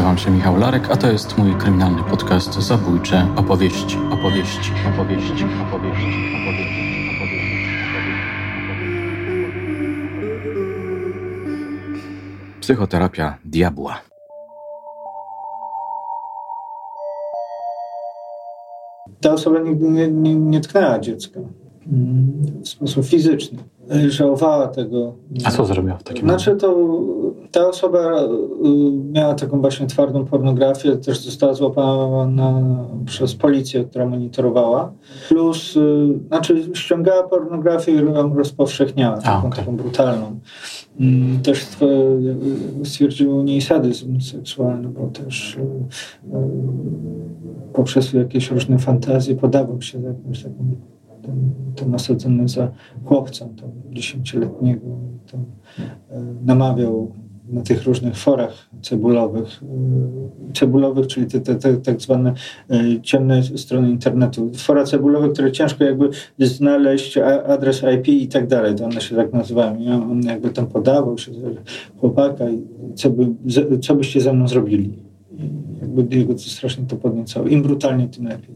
Nazywam się Michał Larek, a to jest mój kryminalny podcast Zabójcze opowieści, opowieści, opowieści, opowieści, opowieści, opowieści. Psychoterapia diabła. Ta osoba nigdy nie, nie, nie tknęła dziecka mm, w sposób fizyczny. Żałowała tego. A co zrobiła w takim Znaczy to ta osoba y, miała taką właśnie twardą pornografię, też została złapana przez policję, która monitorowała. Plus, y, znaczy ściągała pornografię i ją rozpowszechniała, taką, okay. taką brutalną. Mm, też stwierdził u niej sadyzm seksualny, bo też y, poprzez jakieś różne fantazje podawał się za jakąś taką ten, ten osadzony za chłopcem, tam dziesięcioletniego, tam, e, namawiał na tych różnych forach cebulowych, e, cebulowych, czyli te, te, te tak zwane e, ciemne strony internetu. Fora cebulowe, które ciężko jakby znaleźć adres IP i tak dalej, to one się tak nazywają. I on jakby tam podawał się chłopaka i co, by, co byście ze mną zrobili. Jakby jego to strasznie to podniecało. Im brutalniej, tym lepiej.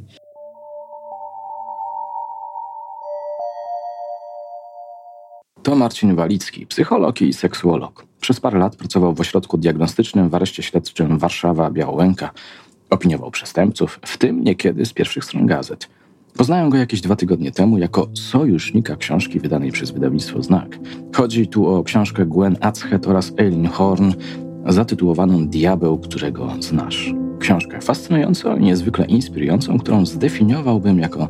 To Marcin Walicki, psycholog i seksuolog. Przez parę lat pracował w ośrodku diagnostycznym w areszcie śledczym Warszawa-Białęka. Opiniował przestępców, w tym niekiedy z pierwszych stron gazet. Poznałem go jakieś dwa tygodnie temu jako sojusznika książki wydanej przez wydawnictwo Znak. Chodzi tu o książkę Gwen Atzhet oraz Eileen Horn zatytułowaną Diabeł, którego znasz. Książkę fascynującą i niezwykle inspirującą, którą zdefiniowałbym jako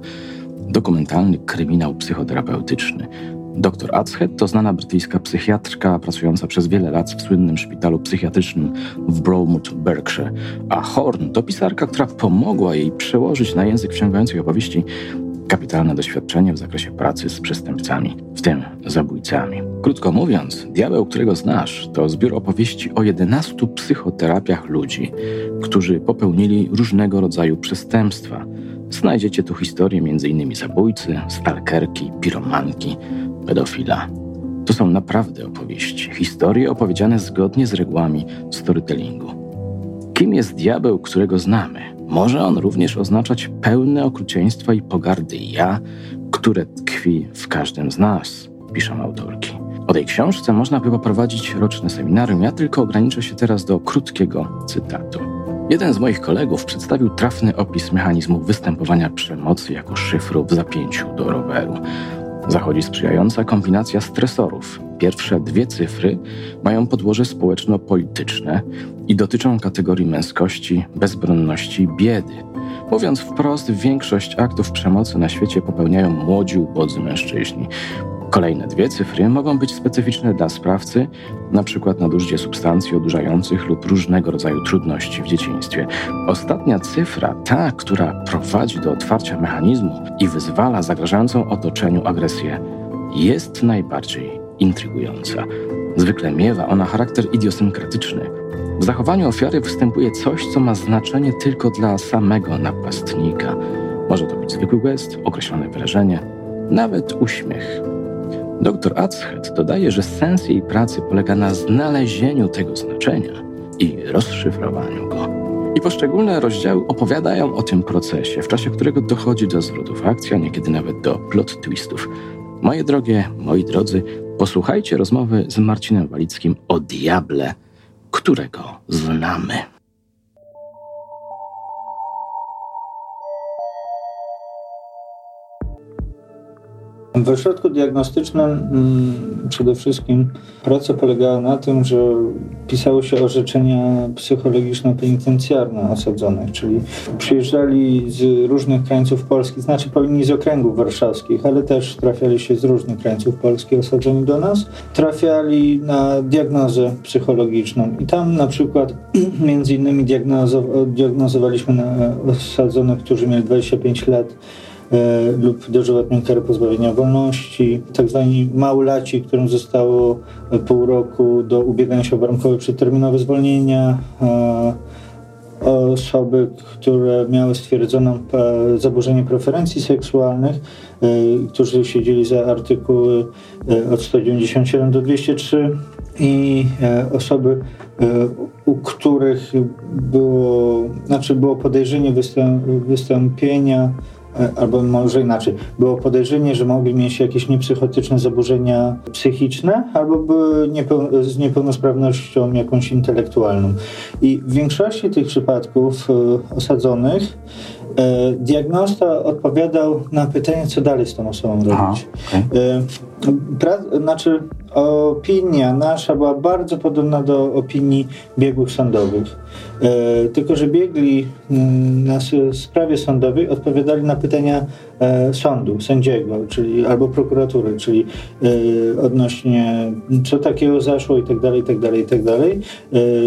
dokumentalny kryminał psychoterapeutyczny. Dr Atzhead to znana brytyjska psychiatrka pracująca przez wiele lat w słynnym szpitalu psychiatrycznym w Bromwood, Berkshire, a Horn to pisarka, która pomogła jej przełożyć na język wciągających opowieści kapitalne doświadczenie w zakresie pracy z przestępcami, w tym zabójcami. Krótko mówiąc, Diabeł, którego znasz, to zbiór opowieści o 11 psychoterapiach ludzi, którzy popełnili różnego rodzaju przestępstwa. Znajdziecie tu historie m.in. zabójcy, stalkerki, piromanki, pedofila. To są naprawdę opowieści, historie opowiedziane zgodnie z regułami storytellingu. Kim jest diabeł, którego znamy? Może on również oznaczać pełne okrucieństwa i pogardy ja, które tkwi w każdym z nas, piszą autorki. O tej książce można by poprowadzić roczne seminarium, ja tylko ograniczę się teraz do krótkiego cytatu. Jeden z moich kolegów przedstawił trafny opis mechanizmu występowania przemocy jako szyfru w zapięciu do roweru. Zachodzi sprzyjająca kombinacja stresorów. Pierwsze dwie cyfry mają podłoże społeczno-polityczne i dotyczą kategorii męskości, bezbronności, biedy. Mówiąc wprost, większość aktów przemocy na świecie popełniają młodzi, ubodzy mężczyźni. Kolejne dwie cyfry mogą być specyficzne dla sprawcy, np. nadużycie substancji odurzających lub różnego rodzaju trudności w dzieciństwie. Ostatnia cyfra, ta, która prowadzi do otwarcia mechanizmu i wyzwala zagrażającą otoczeniu agresję, jest najbardziej intrygująca. Zwykle miewa ona charakter idiosynkratyczny. W zachowaniu ofiary występuje coś, co ma znaczenie tylko dla samego napastnika. Może to być zwykły gest, określone wyrażenie, nawet uśmiech. Dr Atzhead dodaje, że sens jej pracy polega na znalezieniu tego znaczenia i rozszyfrowaniu go. I poszczególne rozdziały opowiadają o tym procesie, w czasie którego dochodzi do zwrotów akcji, a niekiedy nawet do plot twistów. Moje drogie, moi drodzy, posłuchajcie rozmowy z Marcinem Walickim o diable, którego znamy. W ośrodku diagnostycznym mm, przede wszystkim praca polegała na tym, że pisało się orzeczenia psychologiczno-penitencjarne osadzonych, czyli przyjeżdżali z różnych krańców Polski, znaczy powinni z okręgów warszawskich, ale też trafiali się z różnych krańców Polski osadzeni do nas, trafiali na diagnozę psychologiczną. I tam na przykład między innymi diagnozowaliśmy na osadzonych, którzy mieli 25 lat lub dożywotnią karę pozbawienia wolności, tak zwani małolaci, którym zostało pół roku do ubiegania się o warunkowe przedterminowe zwolnienia, osoby, które miały stwierdzoną e, zaburzenie preferencji seksualnych, e, którzy siedzieli za artykuły od 197 do 203 i osoby, u których było, znaczy było podejrzenie wystąpienia E, albo może inaczej, było podejrzenie, że mogli mieć jakieś niepsychotyczne zaburzenia psychiczne albo były z niepełnosprawnością jakąś intelektualną. I w większości tych przypadków e, osadzonych e, diagnosta odpowiadał na pytanie, co dalej z tą osobą robić. Aha, okay. znaczy, opinia nasza była bardzo podobna do opinii biegłych sądowych. E, tylko, że biegli mm, na sprawie sądowej odpowiadali na pytania e, sądu, sędziego, czyli albo prokuratury, czyli e, odnośnie co takiego zaszło i tak dalej, i tak dalej, i tak dalej.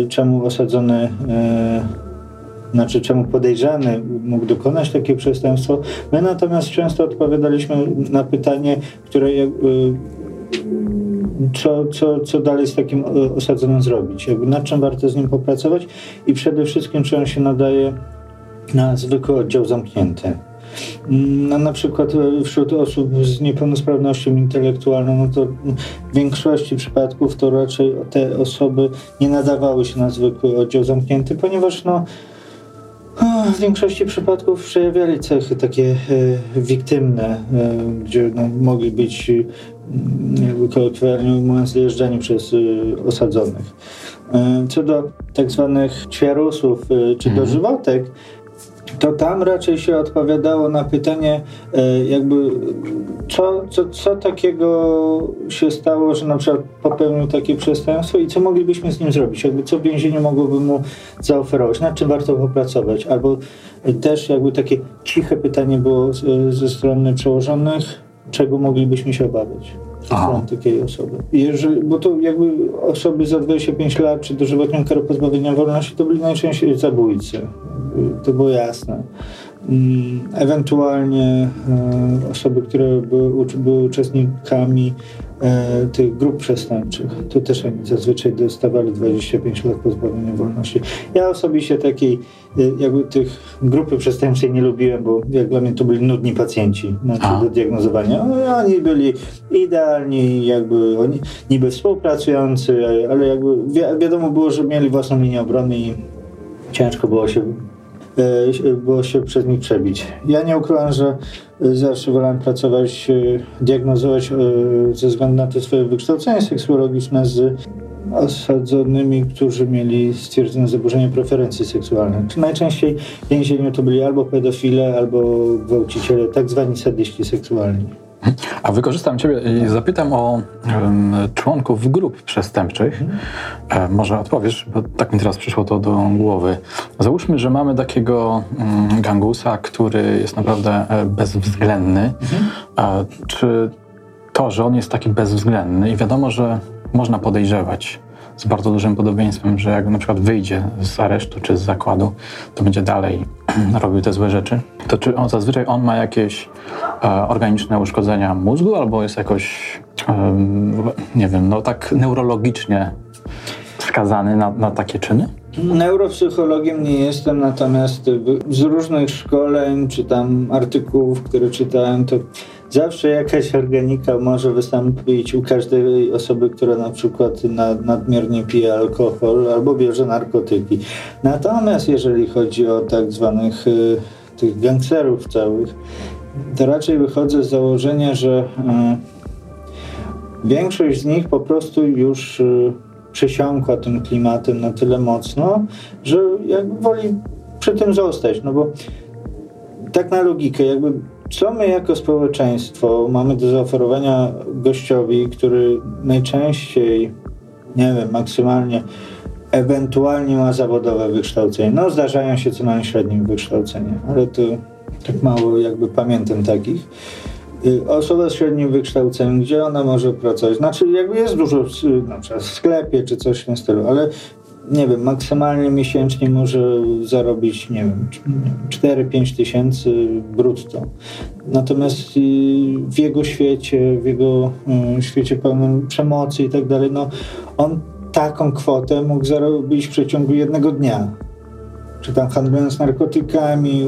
Czemu osadzony znaczy czemu podejrzany mógł dokonać takie przestępstwo. My natomiast często odpowiadaliśmy na pytanie, które co, co, co dalej z takim e, osadzonym zrobić, jakby nad czym warto z nim popracować i przede wszystkim, czy on się nadaje na zwykły oddział zamknięty. No, na przykład e, wśród osób z niepełnosprawnością intelektualną, no to w większości przypadków to raczej te osoby nie nadawały się na zwykły oddział zamknięty, ponieważ no, w większości przypadków przejawiali cechy takie e, wiktymne, e, gdzie no, mogli być jakby kolokwialnie mówiąc, dojeżdżani przez y, osadzonych. Y, co do tak zwanych ćwiarusów czy mhm. dożywotek, to tam raczej się odpowiadało na pytanie, jakby co, co, co takiego się stało, że na przykład popełnił takie przestępstwo i co moglibyśmy z nim zrobić, jakby co w więzieniu mogłoby mu zaoferować, nad czym warto popracować, albo też jakby takie ciche pytanie było ze strony przełożonych, czego moglibyśmy się obawiać Aha. takiej osoby. Jeżeli, bo to jakby osoby za 25 lat czy dożywotnią karę pozbawienia wolności to byli najczęściej zabójcy. To było jasne. Mm, ewentualnie e, osoby, które były, były uczestnikami tych grup przestępczych, to też oni zazwyczaj dostawali 25 lat pozbawienia wolności. Ja osobiście takiej e, jakby tych grupy przestępczej nie lubiłem, bo jak dla mnie to byli nudni pacjenci znaczy do diagnozowania. Oni byli idealni, jakby oni niby współpracujący, ale jakby wi wiadomo było, że mieli własną linię obrony i ciężko było się E, było się przez nich przebić. Ja nie ukrywam, że zawsze wolałem pracować, e, diagnozować e, ze względu na to swoje wykształcenie seksuologiczne z osadzonymi, którzy mieli stwierdzone zaburzenie preferencji seksualnych. Najczęściej w więzieniu to byli albo pedofile, albo gwałciciele, tak zwani sadyści seksualni. A wykorzystam Ciebie i zapytam o um, członków grup przestępczych. E, może odpowiesz, bo tak mi teraz przyszło to do głowy. Załóżmy, że mamy takiego um, gangusa, który jest naprawdę e, bezwzględny. E, czy to, że on jest taki bezwzględny i wiadomo, że można podejrzewać z bardzo dużym podobieństwem, że jak na przykład wyjdzie z aresztu czy z zakładu, to będzie dalej robił te złe rzeczy, to czy on zazwyczaj on ma jakieś e, organiczne uszkodzenia mózgu albo jest jakoś, e, nie wiem, no tak neurologicznie skazany na, na takie czyny? Neuropsychologiem nie jestem, natomiast z różnych szkoleń czy tam artykułów, które czytałem, to zawsze jakaś organika może wystąpić u każdej osoby, która na przykład nadmiernie pije alkohol albo bierze narkotyki. Natomiast jeżeli chodzi o tak zwanych y, tych gangsterów całych, to raczej wychodzę z założenia, że y, większość z nich po prostu już y, przesiąkła tym klimatem na tyle mocno, że jakby woli przy tym zostać, no bo tak na logikę, jakby co my jako społeczeństwo mamy do zaoferowania gościowi, który najczęściej, nie wiem, maksymalnie, ewentualnie ma zawodowe wykształcenie. No zdarzają się co najmniej średnim wykształcenie, ale to tak mało jakby pamiętam takich. Y, osoba z średnim wykształceniem, gdzie ona może pracować? Znaczy jakby jest dużo na przykład w sklepie czy coś w tym stylu, ale nie wiem, maksymalnie miesięcznie może zarobić, nie wiem, 4-5 tysięcy brutto. Natomiast w jego świecie, w jego y, świecie pełnym przemocy i tak dalej, no on taką kwotę mógł zarobić w przeciągu jednego dnia. Czy tam handlując narkotykami,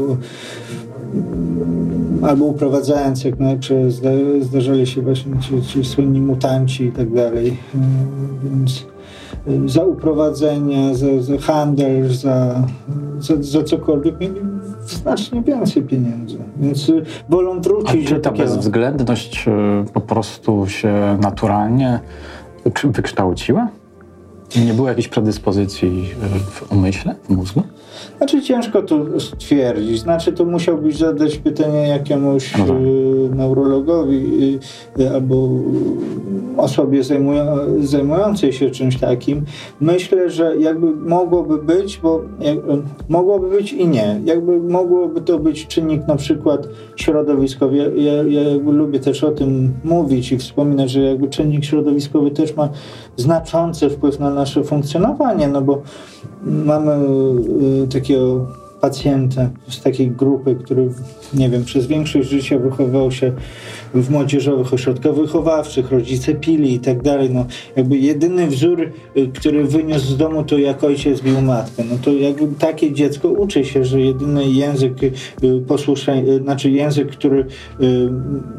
albo uprowadzając, jak najpierw zdarzali się właśnie ci, ci słynni mutanci i tak dalej. Więc za uprowadzenie, za, za handel, za, za, za cokolwiek mieli znacznie więcej pieniędzy. Więc wolą wrócić A czy ta takiego... bezwzględność po prostu się naturalnie wykształciła? Nie było jakiejś predyspozycji w umyśle, w mózgu? Znaczy ciężko to stwierdzić. Znaczy to musiałbyś zadać pytanie jakiemuś no tak. y, neurologowi y, albo osobie zajmują, zajmującej się czymś takim. Myślę, że jakby mogłoby być, bo jak, mogłoby być i nie. Jakby mogłoby to być czynnik na przykład środowiskowy. Ja, ja, ja lubię też o tym mówić i wspominać, że jakby czynnik środowiskowy też ma znaczący wpływ na nasze funkcjonowanie, no bo mamy y, takiego pacjenta z takiej grupy, który, nie wiem, przez większość życia wychowywał się w młodzieżowych ośrodkach wychowawczych, rodzice pili i tak dalej. No, jakby jedyny wzór, y, który wyniósł z domu, to jak ojciec bił matkę. No to jakby takie dziecko uczy się, że jedyny język y, posłuszeń, znaczy język, który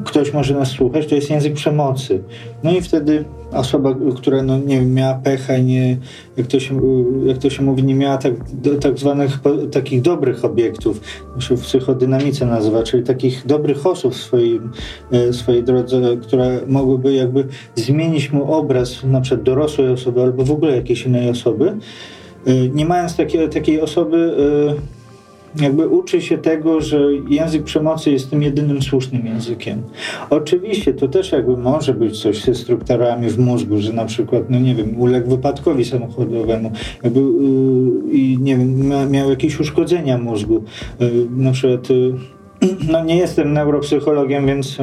ktoś może nas słuchać, to jest język przemocy. No i wtedy osoba, która no, nie wiem, miała pecha i nie, jak to się, jak to się mówi, nie miała tak, tak zwanych takich dobrych obiektów, się w psychodynamice nazywa, czyli takich dobrych osób w swoim, swojej drodze, które mogłyby jakby zmienić mu obraz na przykład dorosłej osoby albo w ogóle jakiejś innej osoby. E, nie mając takiej, takiej osoby, e, jakby uczy się tego, że język przemocy jest tym jedynym słusznym językiem. Oczywiście to też jakby może być coś ze strukturami w mózgu, że na przykład, no nie wiem, uległ wypadkowi samochodowemu jakby, i nie wiem, miał jakieś uszkodzenia mózgu. Yy, na przykład, yy, no nie jestem neuropsychologiem, więc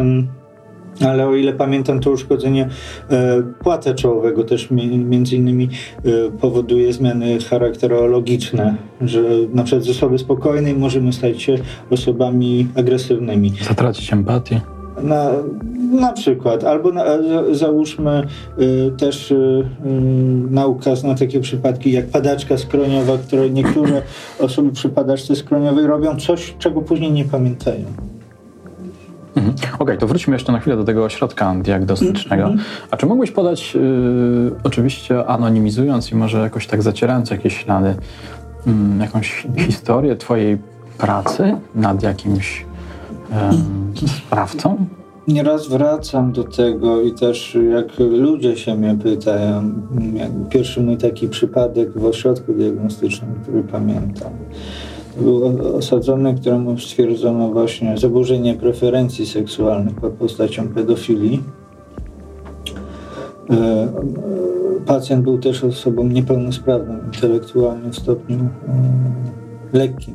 ale o ile pamiętam, to uszkodzenie e, płata czołowego też między innymi e, powoduje zmiany charakterologiczne, że na przykład z osoby spokojnej możemy stać się osobami agresywnymi. Zatracić empatię. Na, na przykład, albo na, załóżmy y, też y, y, nauka zna takie przypadki jak padaczka skroniowa, które niektóre osoby przy padaczce skroniowej robią coś, czego później nie pamiętają. Mhm. Okej, okay, to wróćmy jeszcze na chwilę do tego ośrodka diagnostycznego. Mhm. A czy mógłbyś podać, yy, oczywiście anonimizując i może jakoś tak zacierając jakieś ślady, yy, jakąś historię Twojej pracy nad jakimś sprawcą? Nieraz wracam do tego i też jak ludzie się mnie pytają, pierwszy mój taki przypadek w ośrodku diagnostycznym, który pamiętam był osadzony, któremu stwierdzono właśnie zaburzenie preferencji seksualnych pod postacią pedofilii. E, pacjent był też osobą niepełnosprawną intelektualnie w stopniu e, lekkim,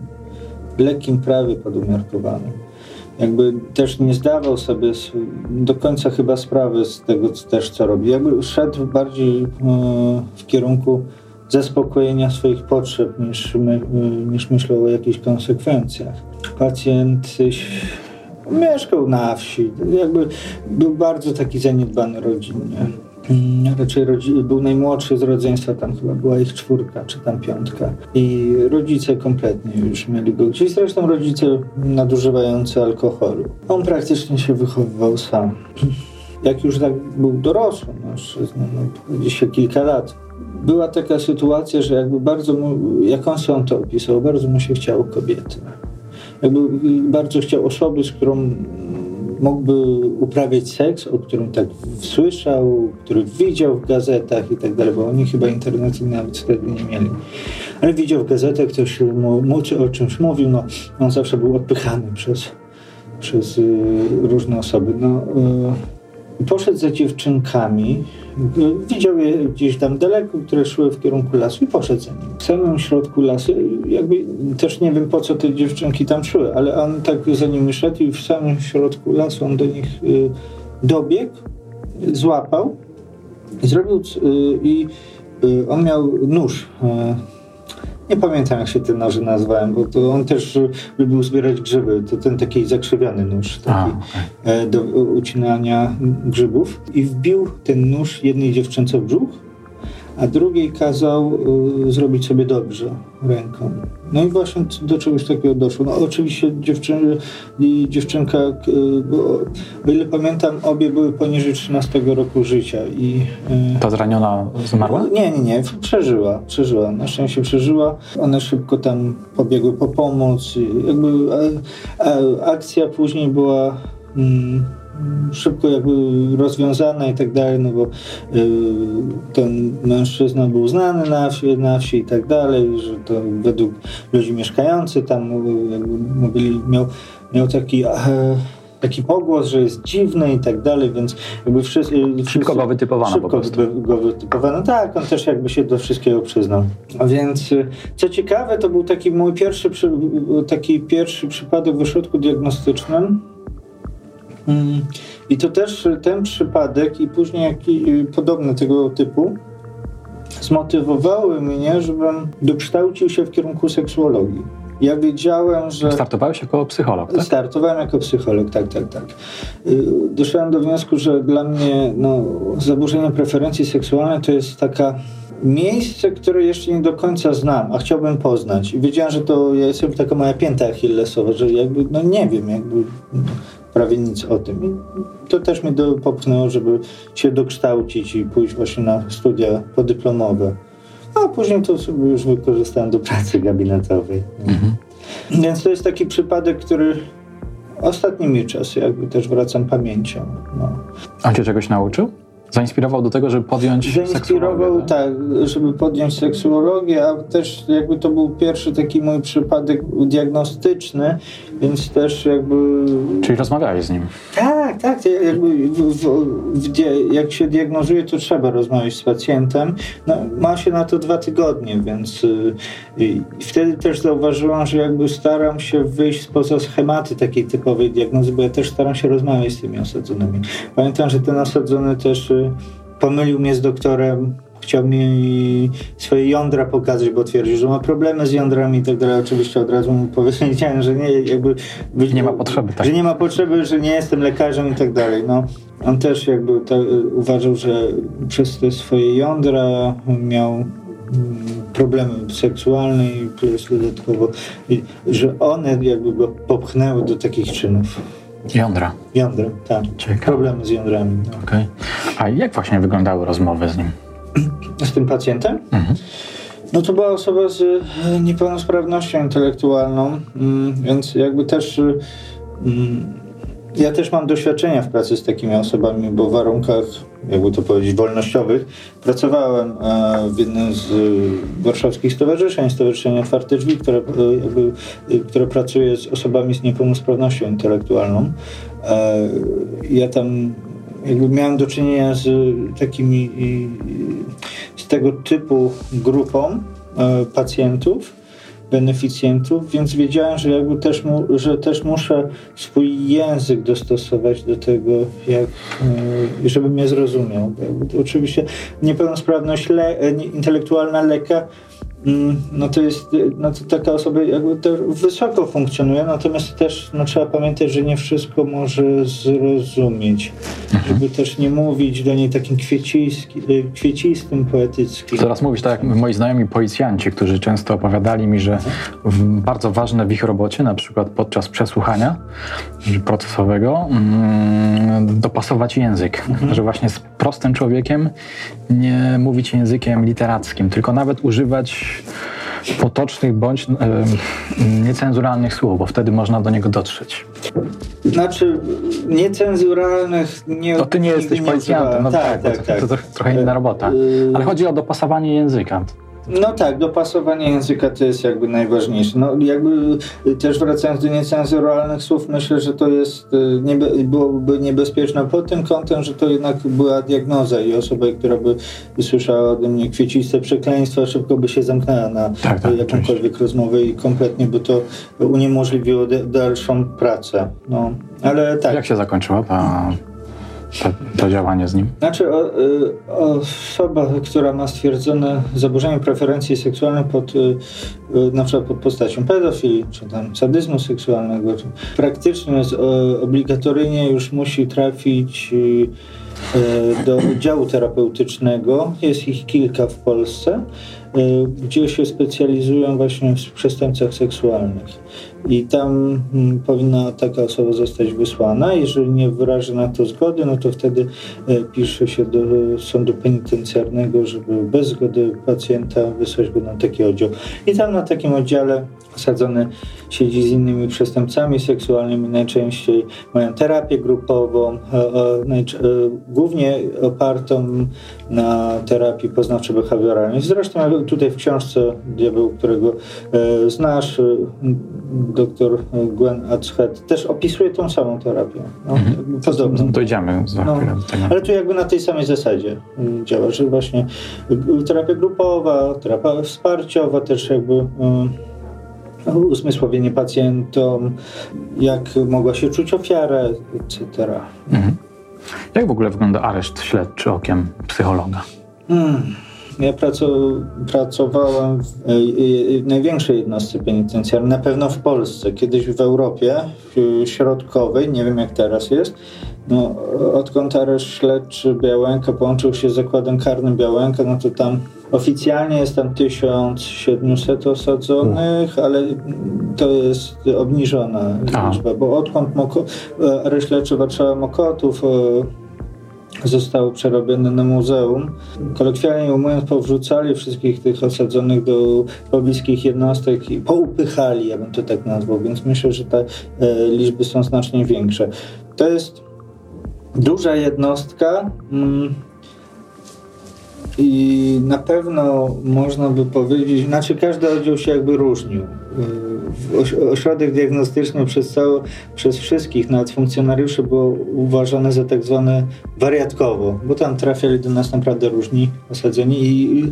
lekkim prawie podumiarkowanym. Jakby też nie zdawał sobie do końca chyba sprawy z tego też, co robi. Jakby szedł bardziej e, w kierunku zaspokojenia swoich potrzeb niż, my, niż myślał o jakichś konsekwencjach. Pacjent mieszkał na wsi, jakby był bardzo taki zaniedbany rodzinnie. Raczej był najmłodszy z rodzeństwa, tam chyba była ich czwórka czy tam piątka. I rodzice kompletnie już mieli go gdzieś. Zresztą rodzice nadużywający alkoholu. On praktycznie się wychowywał sam. Jak już tak był dorosły, mężczyzna, no, gdzieś kilka lat, była taka sytuacja, że jakby bardzo mu, jak on sam to opisał, bardzo mu się chciało kobiety. Jakby bardzo chciał osoby, z którą mógłby uprawiać seks, o którym tak słyszał, który widział w gazetach i tak dalej, bo oni chyba internetu nawet wtedy nie mieli. Ale widział w gazetach, ktoś mu, mu o czymś mówił, no on zawsze był odpychany przez, przez y, różne osoby. No, y, poszedł za dziewczynkami, Widział je gdzieś tam daleko, które szły w kierunku lasu i poszedł za nim. W samym środku lasu, jakby też nie wiem po co te dziewczynki tam szły, ale on tak za nimi szedł i w samym środku lasu on do nich y, dobiegł, złapał i zrobił y, i y, on miał nóż nie pamiętam, jak się ten noże nazwałem, bo to on też lubił zbierać grzyby. To ten taki zakrzywiony nóż taki, A, okay. do ucinania grzybów. I wbił ten nóż jednej dziewczynce w brzuch, a drugiej kazał y, zrobić sobie dobrze ręką. No i właśnie do czegoś takiego doszło. No oczywiście dziewczyny i dziewczynka, y, o ile pamiętam, obie były poniżej 13 roku życia. I, y, Ta zraniona zmarła? Nie, nie, nie, przeżyła, przeżyła. Na szczęście przeżyła. One szybko tam pobiegły po pomoc. Jakby a, a, akcja później była... Mm, szybko jakby rozwiązana i tak dalej, no bo y, ten mężczyzna był znany na wsi, na wsi i tak dalej, że to według ludzi mieszkających tam jakby mówili, miał, miał taki e, taki pogłos, że jest dziwny i tak dalej, więc jakby wszyscy... Szybko go wytypowano Szybko go wytypowano, tak, on też jakby się do wszystkiego przyznał. A więc y, co ciekawe, to był taki mój pierwszy, taki pierwszy przypadek w ośrodku diagnostycznym. I to też ten przypadek i później jaki, podobne tego typu zmotywowały mnie, żebym dokształcił się w kierunku seksuologii. Ja wiedziałem, że. Startowałeś jako psycholog, tak? Startowałem jako psycholog, tak, tak, tak. Y, doszedłem do wniosku, że dla mnie no, zaburzenie preferencji seksualnej to jest taka miejsce, które jeszcze nie do końca znam, a chciałbym poznać. I wiedziałem, że to ja jestem taka moja pięta achillesowa, że jakby, no nie wiem, jakby prawie nic o tym. I to też mnie do, popchnęło, żeby się dokształcić i pójść właśnie na studia podyplomowe. A później to sobie już wykorzystałem do pracy gabinetowej. Mhm. Więc to jest taki przypadek, który ostatnimi czasy jakby też wracam pamięcią. No. A cię czegoś nauczył? Zainspirował do tego, żeby podjąć Zainspirował, tak, żeby podjąć seksuologię, a też jakby to był pierwszy taki mój przypadek diagnostyczny, więc też jakby... Czyli rozmawiałeś z nim? Tak, tak. Jakby w, w, w, jak się diagnozuje, to trzeba rozmawiać z pacjentem. No, ma się na to dwa tygodnie, więc y, wtedy też zauważyłam, że jakby staram się wyjść spoza schematy takiej typowej diagnozy, bo ja też staram się rozmawiać z tymi osadzonymi. Pamiętam, że ten osadzony też y, pomylił mnie z doktorem chciał mi swoje jądra pokazać, bo twierdził, że ma problemy z jądrami i tak dalej. Oczywiście od razu mu powiedziałem, że nie, jakby... Nie ma potrzeby, tak. Że nie ma potrzeby, że nie jestem lekarzem i tak dalej. No, on też jakby uważał, że przez te swoje jądra miał mm, problemy seksualne i plus dodatkowo, że one jakby go popchnęły do takich czynów. Jądra. Jądra, tak. Ciekawe. Problemy z jądrami. No. Okay. A jak właśnie wyglądały rozmowy z nim? z tym pacjentem. Mhm. No to była osoba z e, niepełnosprawnością intelektualną, mm, więc jakby też mm, ja też mam doświadczenia w pracy z takimi osobami, bo w warunkach, jakby to powiedzieć, wolnościowych pracowałem e, w jednym z warszawskich stowarzyszeń, Stowarzyszenie Otwarte Drzwi, które, e, które pracuje z osobami z niepełnosprawnością intelektualną. Ja tam jakby miałem do czynienia z takimi z tego typu grupą e, pacjentów, beneficjentów, więc wiedziałem, że jakby też, mu, że też muszę swój język dostosować do tego, jak, e, żeby mnie zrozumiał. oczywiście niepełnosprawność le, intelektualna leka no to jest no to taka osoba jakby wysoko funkcjonuje, natomiast też no, trzeba pamiętać, że nie wszystko może zrozumieć. Mhm. Żeby też nie mówić do niej takim y, kwiecistym, poetyckim. Teraz mówisz tak jak moi znajomi policjanci, którzy często opowiadali mi, że w, bardzo ważne w ich robocie, na przykład podczas przesłuchania procesowego, mm, dopasować język. Mhm. Że właśnie prostym człowiekiem nie mówić językiem literackim, tylko nawet używać potocznych bądź e, niecenzuralnych słów, bo wtedy można do niego dotrzeć. Znaczy, niecenzuralnych nie To ty nie jesteś policjantem, no tak, tak, tak, tak. To, to, trochę inna robota. Ale chodzi o dopasowanie języka. No tak, dopasowanie języka to jest jakby najważniejsze. No jakby też wracając do niecenzuralnych słów, myślę, że to jest, y, niebe, byłoby niebezpieczne pod tym kątem, że to jednak była diagnoza i osoba, która by usłyszała ode mnie kwieciste przekleństwa, szybko by się zamknęła na tak, tak, jakąkolwiek rozmowę i kompletnie by to uniemożliwiło dalszą pracę. No, ale tak. Jak się zakończyła ta to, działanie z nim? Znaczy o, y, osoba, która ma stwierdzone zaburzenie preferencji seksualnej pod, y, y, na przykład pod postacią pedofilii, czy tam sadyzmu seksualnego, praktycznie obligatoryjnie już musi trafić do oddziału terapeutycznego. Jest ich kilka w Polsce, gdzie się specjalizują właśnie w przestępcach seksualnych i tam mm, powinna taka osoba zostać wysłana. Jeżeli nie wyraży na to zgody, no to wtedy e, pisze się do sądu penitencjarnego, żeby bez zgody pacjenta wysłać go na taki oddział. I tam na takim oddziale osadzony siedzi z innymi przestępcami seksualnymi, najczęściej mają terapię grupową, e, e, głównie opartą na terapii poznawczo-behawioralnej. Zresztą tutaj w książce Diabeł, którego znasz, dr Gwen Atzhead też opisuje tą samą terapię. No, mhm. Dojdziemy za no, do tego. Ale tu jakby na tej samej zasadzie y, działa, że właśnie terapia grupowa, terapia wsparciowa też jakby y, uzmysłowienie pacjentom, jak mogła się czuć ofiara, etc. Mhm. Jak w ogóle wygląda areszt śledczy okiem psychologa? Hmm. Ja pracowałem w e, e, największej jednostce penitencjarnej, na pewno w Polsce, kiedyś w Europie w środkowej, nie wiem jak teraz jest. No, odkąd areszt śledczy Białęka połączył się z zakładem karnym Białęka, no to tam oficjalnie jest tam 1700 osadzonych, ale to jest obniżona liczba, bo odkąd Moko, e, areszt śledczy Warszawa Mokotów zostały przerobione na muzeum. Kolokwialnie ujmując, powrzucali wszystkich tych osadzonych do pobliskich jednostek i poupychali, ja bym to tak nazwał, więc myślę, że te e, liczby są znacznie większe. To jest duża jednostka. Mm, i na pewno można by powiedzieć, znaczy każdy oddział się jakby różnił. Ośrodek diagnostyczny przez, cało, przez wszystkich, nawet funkcjonariuszy, było uważane za tak zwane wariatkowo, bo tam trafiali do nas naprawdę różni osadzeni i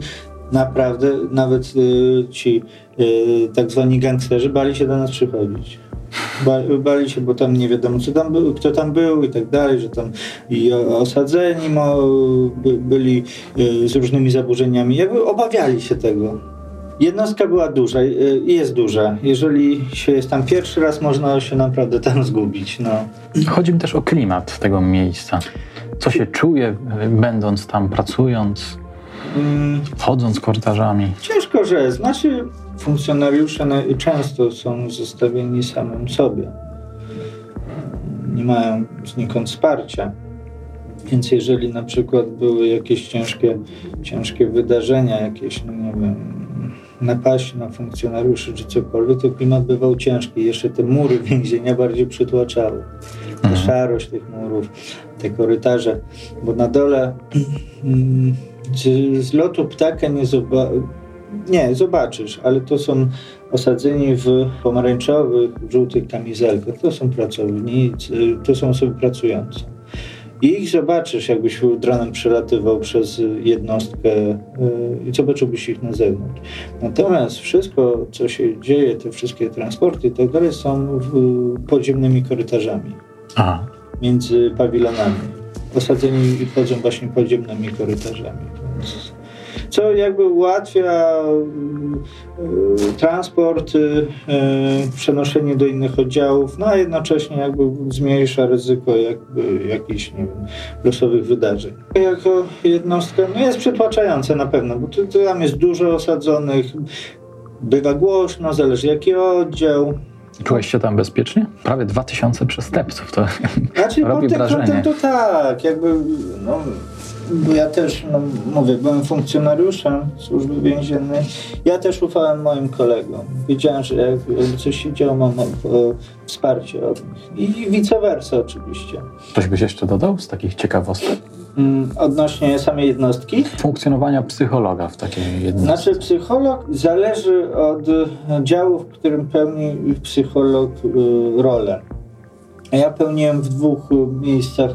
naprawdę nawet y, ci y, tak zwani gangsterzy bali się do nas przychodzić bali się, bo tam nie wiadomo, co tam był, kto tam był i tak dalej, że tam i osadzeni by, byli y, z różnymi zaburzeniami. Jakby obawiali się tego. Jednostka była duża y, i jest duża. Jeżeli się jest tam pierwszy raz, można się naprawdę tam zgubić. No. Chodzi mi też o klimat tego miejsca. Co się czuje, będąc tam, pracując, mm. chodząc korytarzami? Ciężko rzec. Znaczy, funkcjonariusze często są zostawieni samym sobie. Nie mają znikąd wsparcia. Więc jeżeli na przykład były jakieś ciężkie, ciężkie wydarzenia, jakieś, no nie wiem, napaść na funkcjonariuszy czy cokolwiek, to klimat bywał ciężki. Jeszcze te mury więzienia bardziej przytłaczały. Ta mhm. szarość tych murów, te korytarze, bo na dole z, lotu ptaka nie zobaczysz nie, zobaczysz, ale to są osadzeni w pomarańczowych, żółtych kamizelkach. To są pracownicy, to są osoby pracujące. I ich zobaczysz, jakbyś dronem przelatywał przez jednostkę yy, i zobaczyłbyś ich na zewnątrz. Natomiast wszystko, co się dzieje, te wszystkie transporty i tak dalej, są w, podziemnymi korytarzami. Aha. Między pawilonami. Osadzeni chodzą właśnie podziemnymi korytarzami. Więc co jakby ułatwia y, transport, y, y, przenoszenie do innych oddziałów, no a jednocześnie jakby zmniejsza ryzyko jakby jakichś, nie wiem, losowych wydarzeń. Jako jednostka no jest przytłaczające na pewno, bo tu, tu tam jest dużo osadzonych, bywa głośno, zależy jaki oddział. Czułeś się tam bezpiecznie? Prawie 2000 przestępców, to znaczy, robi wrażenie. To, to tak, jakby no, bo ja też, no, mówię, byłem funkcjonariuszem służby więziennej. Ja też ufałem moim kolegom. Wiedziałem, że jak coś się działo, mam wsparcie od nich. I vice versa oczywiście. Coś byś jeszcze dodał z takich ciekawostek? Mm, odnośnie samej jednostki? Funkcjonowania psychologa w takiej jednostce. Znaczy psycholog zależy od działu, w którym pełni psycholog y, rolę. ja pełniłem w dwóch miejscach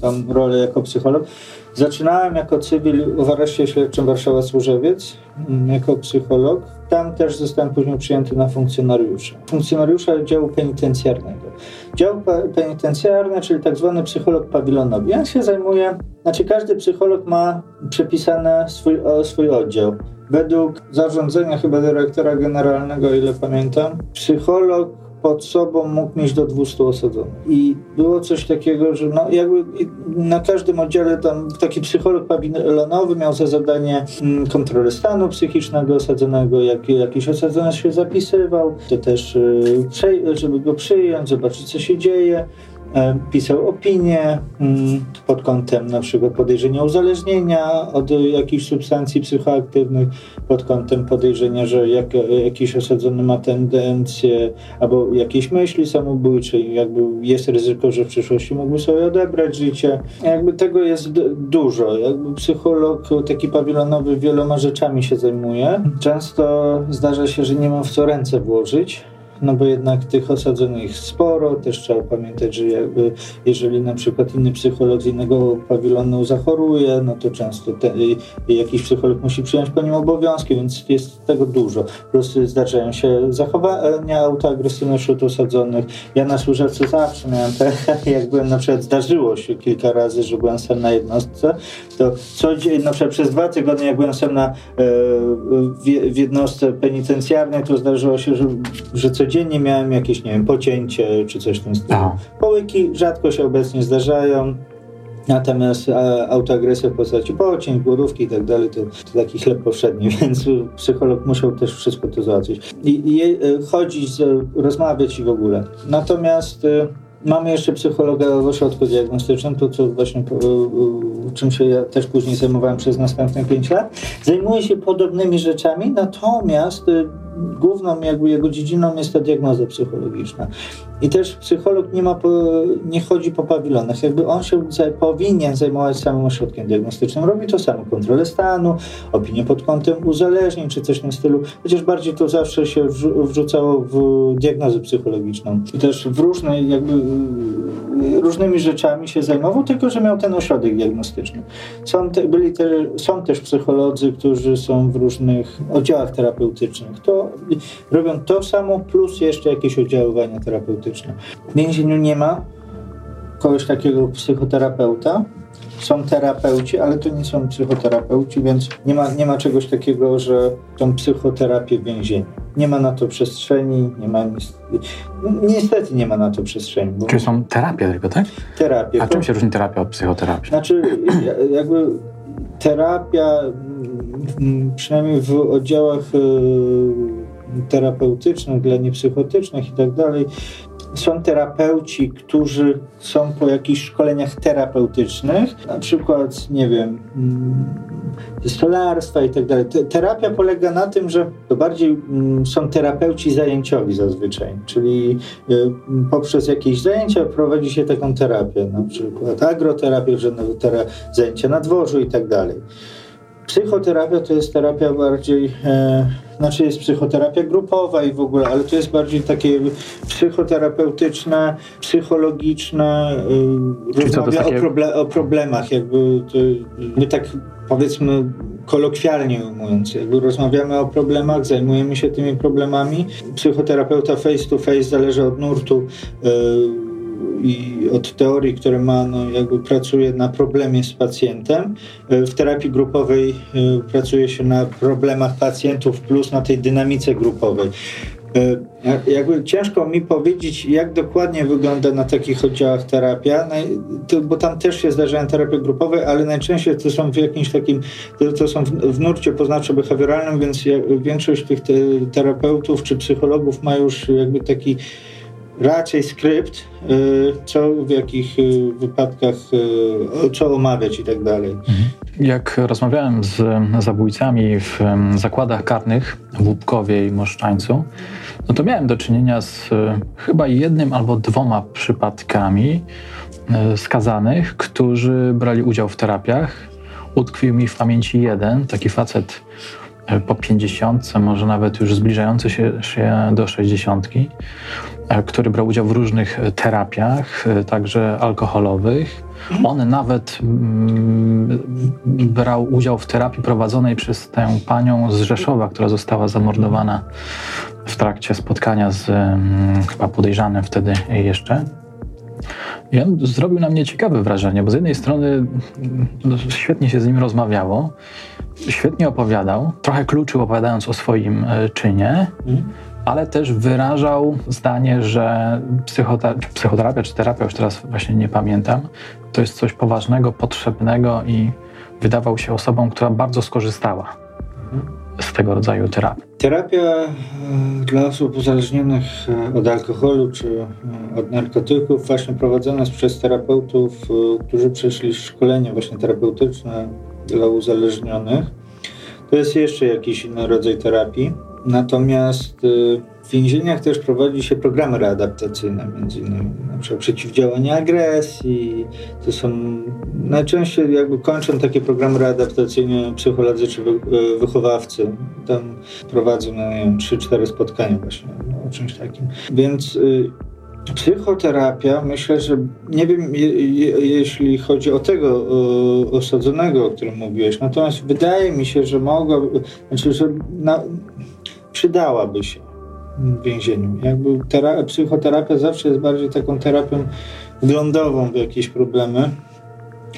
tam rolę jako psycholog. Zaczynałem jako cywil w areszcie śledczym Warszawa-Służewiec, mm, jako psycholog. Tam też zostałem później przyjęty na funkcjonariusza. Funkcjonariusza działu penitencjarnego. Dział penitencjarny, czyli tak zwany psycholog pawilonowy. On się zajmuje, znaczy każdy psycholog ma przepisane swój, swój oddział. Według zarządzenia chyba dyrektora generalnego, ile pamiętam, psycholog pod sobą mógł mieć do 200 osadzonych. I było coś takiego, że no jakby na każdym oddziale tam taki psycholog pawilonowy miał za zadanie mm, kontrolę stanu psychicznego osadzonego, jak jakiś osadzony się zapisywał, to też y, żeby go przyjąć, zobaczyć co się dzieje. E, pisał opinie mm, pod kątem na przykład podejrzenia uzależnienia od jakichś substancji psychoaktywnych, pod kątem podejrzenia, że jak, jakiś osadzony ma tendencję albo jakieś myśli samobójcze, jakby jest ryzyko, że w przyszłości mógłby sobie odebrać życie. Jakby tego jest dużo. Jakby psycholog taki pawilonowy wieloma rzeczami się zajmuje. Często zdarza się, że nie ma w co ręce włożyć no bo jednak tych osadzonych sporo, też trzeba pamiętać, że jakby jeżeli na przykład inny psycholog z innego pawilonu zachoruje, no to często te, jakiś psycholog musi przyjąć po nim obowiązki, więc jest tego dużo. Plus zdarzają się zachowania autoagresywne wśród osadzonych. Ja na służebce zawsze miałem tak, jak byłem na przykład, zdarzyło się kilka razy, że byłem sam na jednostce, to co dzień, na przykład przez dwa tygodnie, jak byłem sam na, e, w jednostce penitencjarnej, to zdarzyło się, że, że co codziennie miałem jakieś, nie wiem, pocięcie czy coś w tym stylu. Połyki rzadko się obecnie zdarzają. Natomiast e, autoagresja w postaci pocięć, głodówki i tak dalej, to, to taki chleb powszedni, więc psycholog musiał też wszystko to załatwić. I, i e, chodzić, rozmawiać i w ogóle. Natomiast e, Mamy jeszcze psychologa w ośrodku diagnostycznym, to co właśnie czym się ja też później zajmowałem przez następne 5 lat. Zajmuje się podobnymi rzeczami, natomiast główną jakby jego dziedziną jest ta diagnoza psychologiczna. I też psycholog nie, ma nie chodzi po pawilonach. Jakby on się powinien zajmować samym ośrodkiem diagnostycznym. Robi to samo. Kontrolę stanu, opinię pod kątem uzależnień czy coś w tym stylu. Chociaż bardziej to zawsze się wrzucało w diagnozę psychologiczną. I też w różnej jakby różnymi rzeczami się zajmował, tylko że miał ten ośrodek diagnostyczny. Są, te, byli te, są też psycholodzy, którzy są w różnych oddziałach terapeutycznych. To robią to samo, plus jeszcze jakieś oddziaływania terapeutyczne. W więzieniu nie ma kogoś takiego psychoterapeuta. Są terapeuci, ale to nie są psychoterapeuci, więc nie ma, nie ma czegoś takiego, że tą psychoterapię w więzieniu. Nie ma na to przestrzeni, nie ma niestety nie ma na to przestrzeni. Bo... Czyli są terapie tylko, tak? Terapie. A czym się różni terapia od psychoterapii? Znaczy, jakby terapia, przynajmniej w oddziałach y, terapeutycznych, dla niepsychotycznych i tak dalej, są terapeuci, którzy są po jakichś szkoleniach terapeutycznych, na przykład, nie wiem, mm, stolarstwa i tak dalej. Terapia polega na tym, że to bardziej mm, są terapeuci zajęciowi zazwyczaj, czyli y, poprzez jakieś zajęcia prowadzi się taką terapię, na przykład agroterapię, że zajęcia na dworzu i tak dalej. Psychoterapia to jest terapia bardziej, e, znaczy jest psychoterapia grupowa i w ogóle, ale to jest bardziej takie psychoterapeutyczne, psychologiczne, e, rozmawia takie... o, proble o, problemach, jakby to, my tak powiedzmy kolokwialnie mówiąc, jakby rozmawiamy o problemach, zajmujemy się tymi problemami. Psychoterapeuta face to face zależy od nurtu. E, i od teorii, które ma, no jakby pracuje na problemie z pacjentem. E, w terapii grupowej e, pracuje się na problemach pacjentów plus na tej dynamice grupowej. E, jakby ciężko mi powiedzieć, jak dokładnie wygląda na takich oddziałach terapia, bo tam też się zdarzają terapie grupowe, ale najczęściej to są w jakimś takim, to są w nurcie poznawczo-behawioralnym, więc większość tych terapeutów czy psychologów ma już jakby taki raczej skrypt, y, co w jakich y, wypadkach, y, co omawiać i tak dalej. Mhm. Jak rozmawiałem z zabójcami w zakładach karnych w Łupkowie i Moszczańcu, no to miałem do czynienia z chyba jednym albo dwoma przypadkami skazanych, którzy brali udział w terapiach. Utkwił mi w pamięci jeden, taki facet po 50, może nawet już zbliżający się, się do 60, e, który brał udział w różnych terapiach, także alkoholowych. On nawet mm, brał udział w terapii prowadzonej przez tę panią z Rzeszowa, która została zamordowana w trakcie spotkania z mm, chyba podejrzanym wtedy jeszcze. I on zrobił na mnie ciekawe wrażenie, bo z jednej strony no, świetnie się z nim rozmawiało, świetnie opowiadał, trochę kluczył opowiadając o swoim e, czynie, mhm. Ale też wyrażał zdanie, że psychoterapia, psychoterapia czy terapia, już teraz właśnie nie pamiętam, to jest coś poważnego, potrzebnego i wydawał się osobą, która bardzo skorzystała z tego rodzaju terapii. Terapia e, dla osób uzależnionych e, od alkoholu czy e, od narkotyków właśnie prowadzona jest przez terapeutów, którzy przeszli szkolenie właśnie terapeutyczne dla uzależnionych. To jest jeszcze jakiś inny rodzaj terapii. Natomiast w więzieniach też prowadzi się programy readaptacyjne, między innymi na przykład przeciwdziałanie agresji. To są najczęściej jakby kończą takie programy readaptacyjne psycholodzy czy wychowawcy. Tam prowadzą na nie 3-4 spotkania właśnie no, o czymś takim. Więc y, Psychoterapia, myślę, że nie wiem, je, je, jeśli chodzi o tego o, osadzonego, o którym mówiłeś, natomiast wydaje mi się, że mogłaby, znaczy, że na, przydałaby się w więzieniu. Jakby tera- psychoterapia zawsze jest bardziej taką terapią wglądową w jakieś problemy.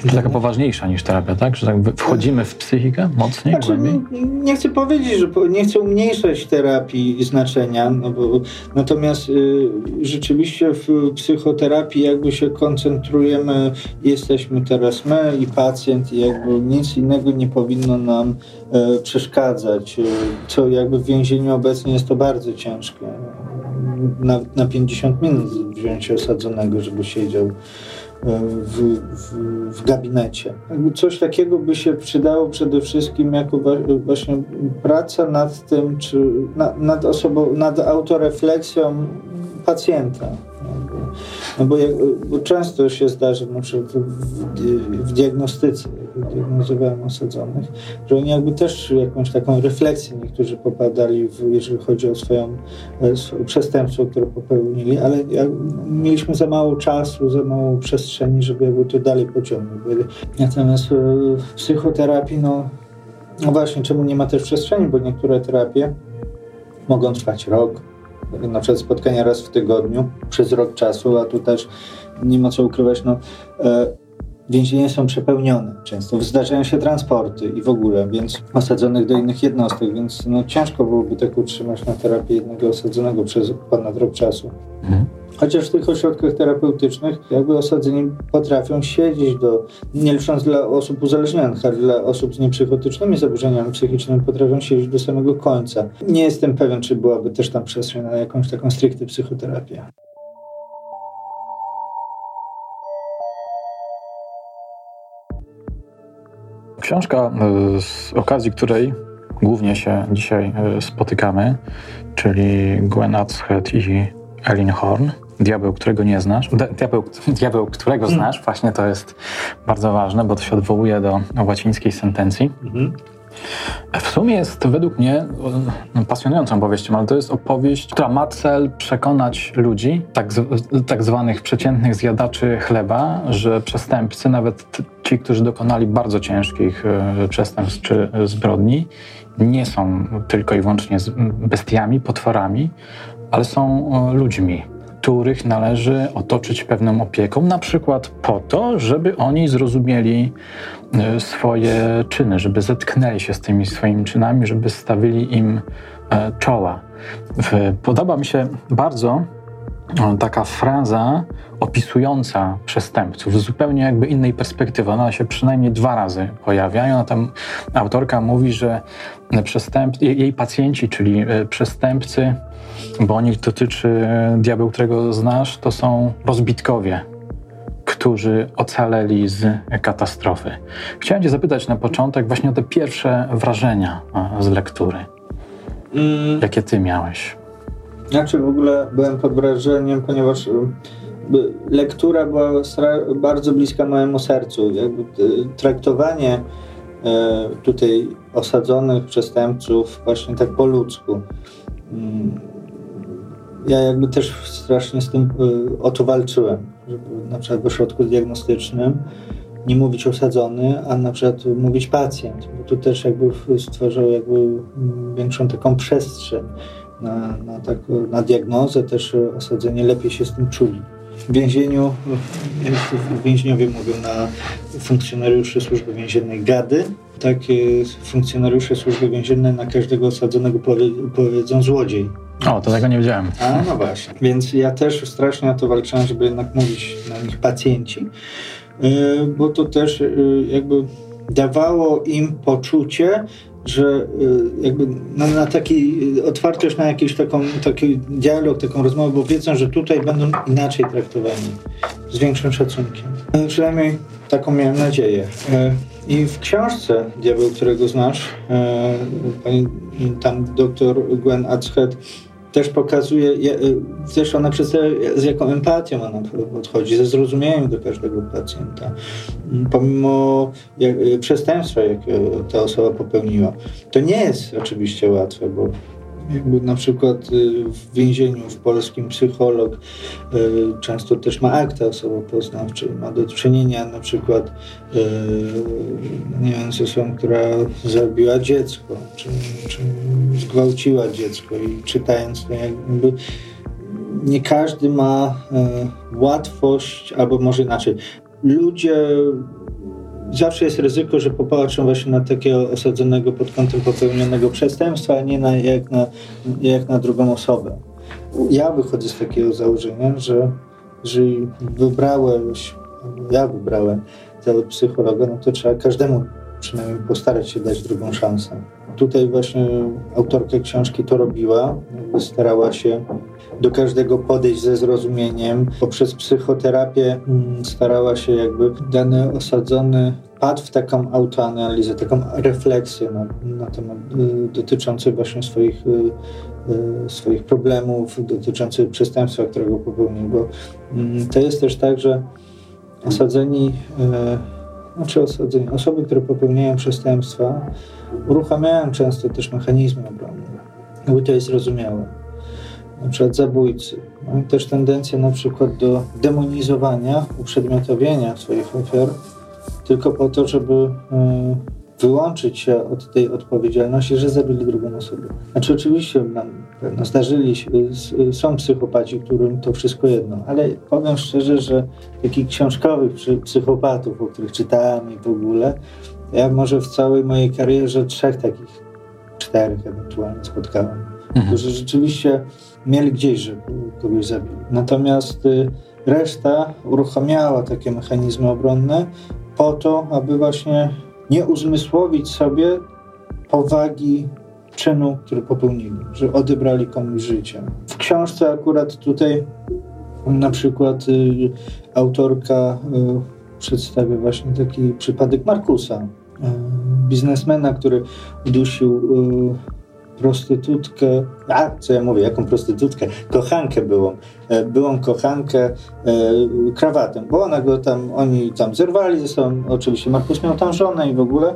To taka poważniejsza niż terapia, tak? Że tak wchodzimy w psychikę mocniej, znaczy, głębiej? Nie chcę powiedzieć, że nie chcę umniejszać terapii znaczenia, no bo, natomiast y, rzeczywiście w psychoterapii jakby się koncentrujemy, jesteśmy teraz my i pacjent i jakby nic innego nie powinno nam y, przeszkadzać, y, co jakby w więzieniu obecnie jest to bardzo ciężkie. Na, na 50 minut wziąć osadzonego, żeby siedział w, w, w, gabinecie. Coś takiego by się przydało przede wszystkim jako właśnie praca nad tym, czy nad osobą, nad autorefleksją pacjenta. No bo, bo często się zdarza, na przykład w, w diagnostyce, diagnozowałem osadzonych, że oni jakby też jakąś taką refleksję niektórzy popadali, w, jeżeli chodzi o swoją, swoje przestępstwo, które popełnili, ale jak, mieliśmy za mało czasu, za mało przestrzeni, żeby jakby to dalej pociągnąć. Natomiast e, w psychoterapii, no, no właśnie, czemu nie ma też przestrzeni, bo niektóre terapie mogą trwać rok, na przykład spotkania raz w tygodniu przez rok czasu, a tu też nie ma co ukrywać, no, e, więzienia są przepełnione często, zdarzają się transporty i w ogóle, więc osadzonych do innych jednostek, więc no, ciężko byłoby tak utrzymać na terapię jednego osadzonego przez ponad rok czasu. Mhm. Chociaż w tych ośrodkach terapeutycznych jakby osadzeni potrafią siedzieć do, nie licząc dla osób uzależnionych, ale dla osób z niepsychotycznymi zaburzeniami psychicznymi potrafią siedzieć do samego końca. Nie jestem pewien, czy byłaby też tam przestrzeń na jakąś taką stricte psychoterapię. Książka, e, z okazji której głównie się dzisiaj e, spotykamy, czyli Gwen Adshead i Elin Horn, Diabeł, którego nie znasz. Diabeł, diabeł którego mm. znasz, właśnie to jest bardzo ważne, bo to się odwołuje do łacińskiej sentencji. Mm. W sumie jest według mnie no, pasjonującą opowieścią, ale to jest opowieść, która ma cel przekonać ludzi, tak, tak zwanych przeciętnych zjadaczy chleba, że przestępcy, nawet ci, którzy dokonali bardzo ciężkich e, przestępstw czy zbrodni, nie są tylko i wyłącznie bestiami, potworami, ale są e, ludźmi, których należy otoczyć pewną opieką, na przykład po to, żeby oni zrozumieli swoje czyny, żeby zetknęli się z tymi swoimi czynami, żeby stawili im e, czoła. Podoba mi się bardzo e, taka fraza opisująca przestępców zupełnie jakby innej perspektywy. Ona się przynajmniej dwa razy pojawia. Ona tam, autorka mówi, że przestęp, jej pacjenci, czyli przestępcy, bo nich dotyczy diabeł, którego znasz, to są rozbitkowie, którzy ocaleli z katastrofy. Chciałem Cię zapytać na początek właśnie o te pierwsze wrażenia z lektury. Mm. Jakie Ty miałeś? Znaczy w ogóle byłem pod wrażeniem, ponieważ y, lektura była bardzo bliska mojemu sercu. Jakby y, traktowanie tutaj osadzonych przestępców właśnie tak po ludzku. Ja jakby też strasznie z tym o to walczyłem, żeby na przykład w ośrodku diagnostycznym nie mówić osadzony, a na przykład mówić pacjent, bo tu też jakby stwarzał jakby mm, większą taką przestrzeń na, na, tak, na diagnozę, też osadzenie lepiej się z tym czuli. W więzieniu, więźniowie mówią na funkcjonariuszy służby więziennej gady, takie funkcjonariusze służby więziennej na każdego osadzonego powie, powiedzą złodziej. O, to tego nie wiedziałem. A, no właśnie. Więc ja też strasznie na to walczyłem, żeby jednak mówić na nich pacjenci. E, bo to też e, jakby dawało im poczucie, że e, jakby na, na taki otwartość na jakiś taką, taki dialog, taką rozmowę, bo wiedzą, że tutaj będą inaczej traktowani, z większym szacunkiem. Przynajmniej taką miałem nadzieję. I w książce Diabeł, którego znasz, pani tam doktor Gwen Atzhead też pokazuje, y, też ona przedstawia, z jaką empatią ona podchodzi, ze zrozumieniem do każdego pacjenta. Pomimo y, przestępstwa, jakie ta osoba popełniła. To nie jest oczywiście łatwe, bo jakby na przykład y, w więzieniu w polskim psycholog y, często też ma akta osobopoznawczej, ma do czynienia na przykład y, nie wiem, z osobą, która zabiła dziecko, czy, czy zgwałciła dziecko i czytając to jakby nie każdy ma łatwość, albo może inaczej. Ludzie zawsze jest ryzyko, że popatrzą właśnie na takiego osadzonego pod kątem popełnionego przestępstwa, a nie na, jak, na, jak na drugą osobę. Ja wychodzę z takiego założenia, że jeżeli wybrałeś, ja wybrałem zawód psychologa, no to trzeba każdemu przynajmniej postarać się dać drugą szansę. Tutaj właśnie autorka książki to robiła, starała się do każdego podejść ze zrozumieniem. Poprzez psychoterapię mm, starała się jakby dany osadzony padł w taką autoanalizę, taką refleksję na, na temat y, dotyczący właśnie swoich, y, y, swoich problemów, dotyczących przestępstwa, którego popełnił. Bo y, to jest też tak, że osadzeni znaczy osadzeni, osoby, które popełniają przestępstwa, uruchamiają często też mechanizmy obronne. Jakby to jest zrozumiałe na przykład zabójcy. Mają też tendencję na przykład do demonizowania, uprzedmiotowienia swoich ofiar tylko po to, żeby e, wyłączyć się od tej odpowiedzialności, że zabili drugą osobę. Znaczy oczywiście nam pewno zdarzyli się, są psychopaci, którym to wszystko jedno, ale powiem szczerze, że takich książkowych psychopatów, o których czytałem i w ogóle, ja może w całej mojej karierze trzech takich, czterech ewentualnie spotkałem, mhm. którzy rzeczywiście mieli gdzieś, żeby kogoś zabili. Natomiast y, reszta uruchamiała takie mechanizmy obronne po to, aby właśnie nie uzmysłowić sobie powagi czynu, który popełnili, że odebrali komuś życie. W książce akurat tutaj na przykład y, autorka y, przedstawia właśnie taki przypadek Markusa, y, biznesmena, który udusił y, prostytutkę, a co ja mówię, jaką prostytutkę? Kochankę byłą. E, byłą kochankę e, krawatem, bo ona go tam, oni tam zerwali ze sobą, oczywiście Markus miał tam żonę i w ogóle,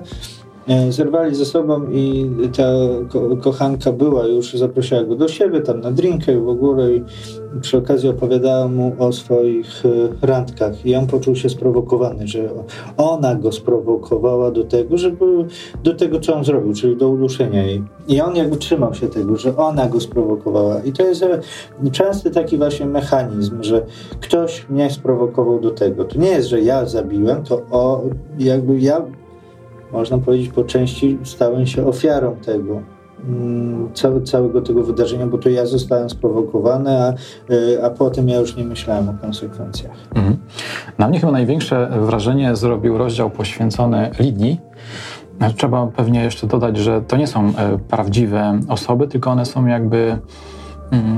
zerwali ze sobą i ta ko kochanka była już, zaprosiła go do siebie, tam na drinkę w ogóle i przy okazji opowiadała mu o swoich e, randkach i on poczuł się sprowokowany, że ona go sprowokowała do tego, żeby do tego, co on zrobił, czyli do uduszenia jej. I on jakby trzymał się tego, że ona go sprowokowała. I to jest e, częsty taki właśnie mechanizm, że ktoś mnie sprowokował do tego. To nie jest, że ja zabiłem, to o, jakby ja można powiedzieć, po części stałem się ofiarą tego. Mm, całego tego wydarzenia, bo to ja zostałem sprowokowany, a, y, a potem ja już nie myślałem o konsekwencjach. Mhm. Na mnie chyba największe wrażenie zrobił rozdział poświęcony Lidii. Trzeba pewnie jeszcze dodać, że to nie są e, prawdziwe osoby, tylko one są jakby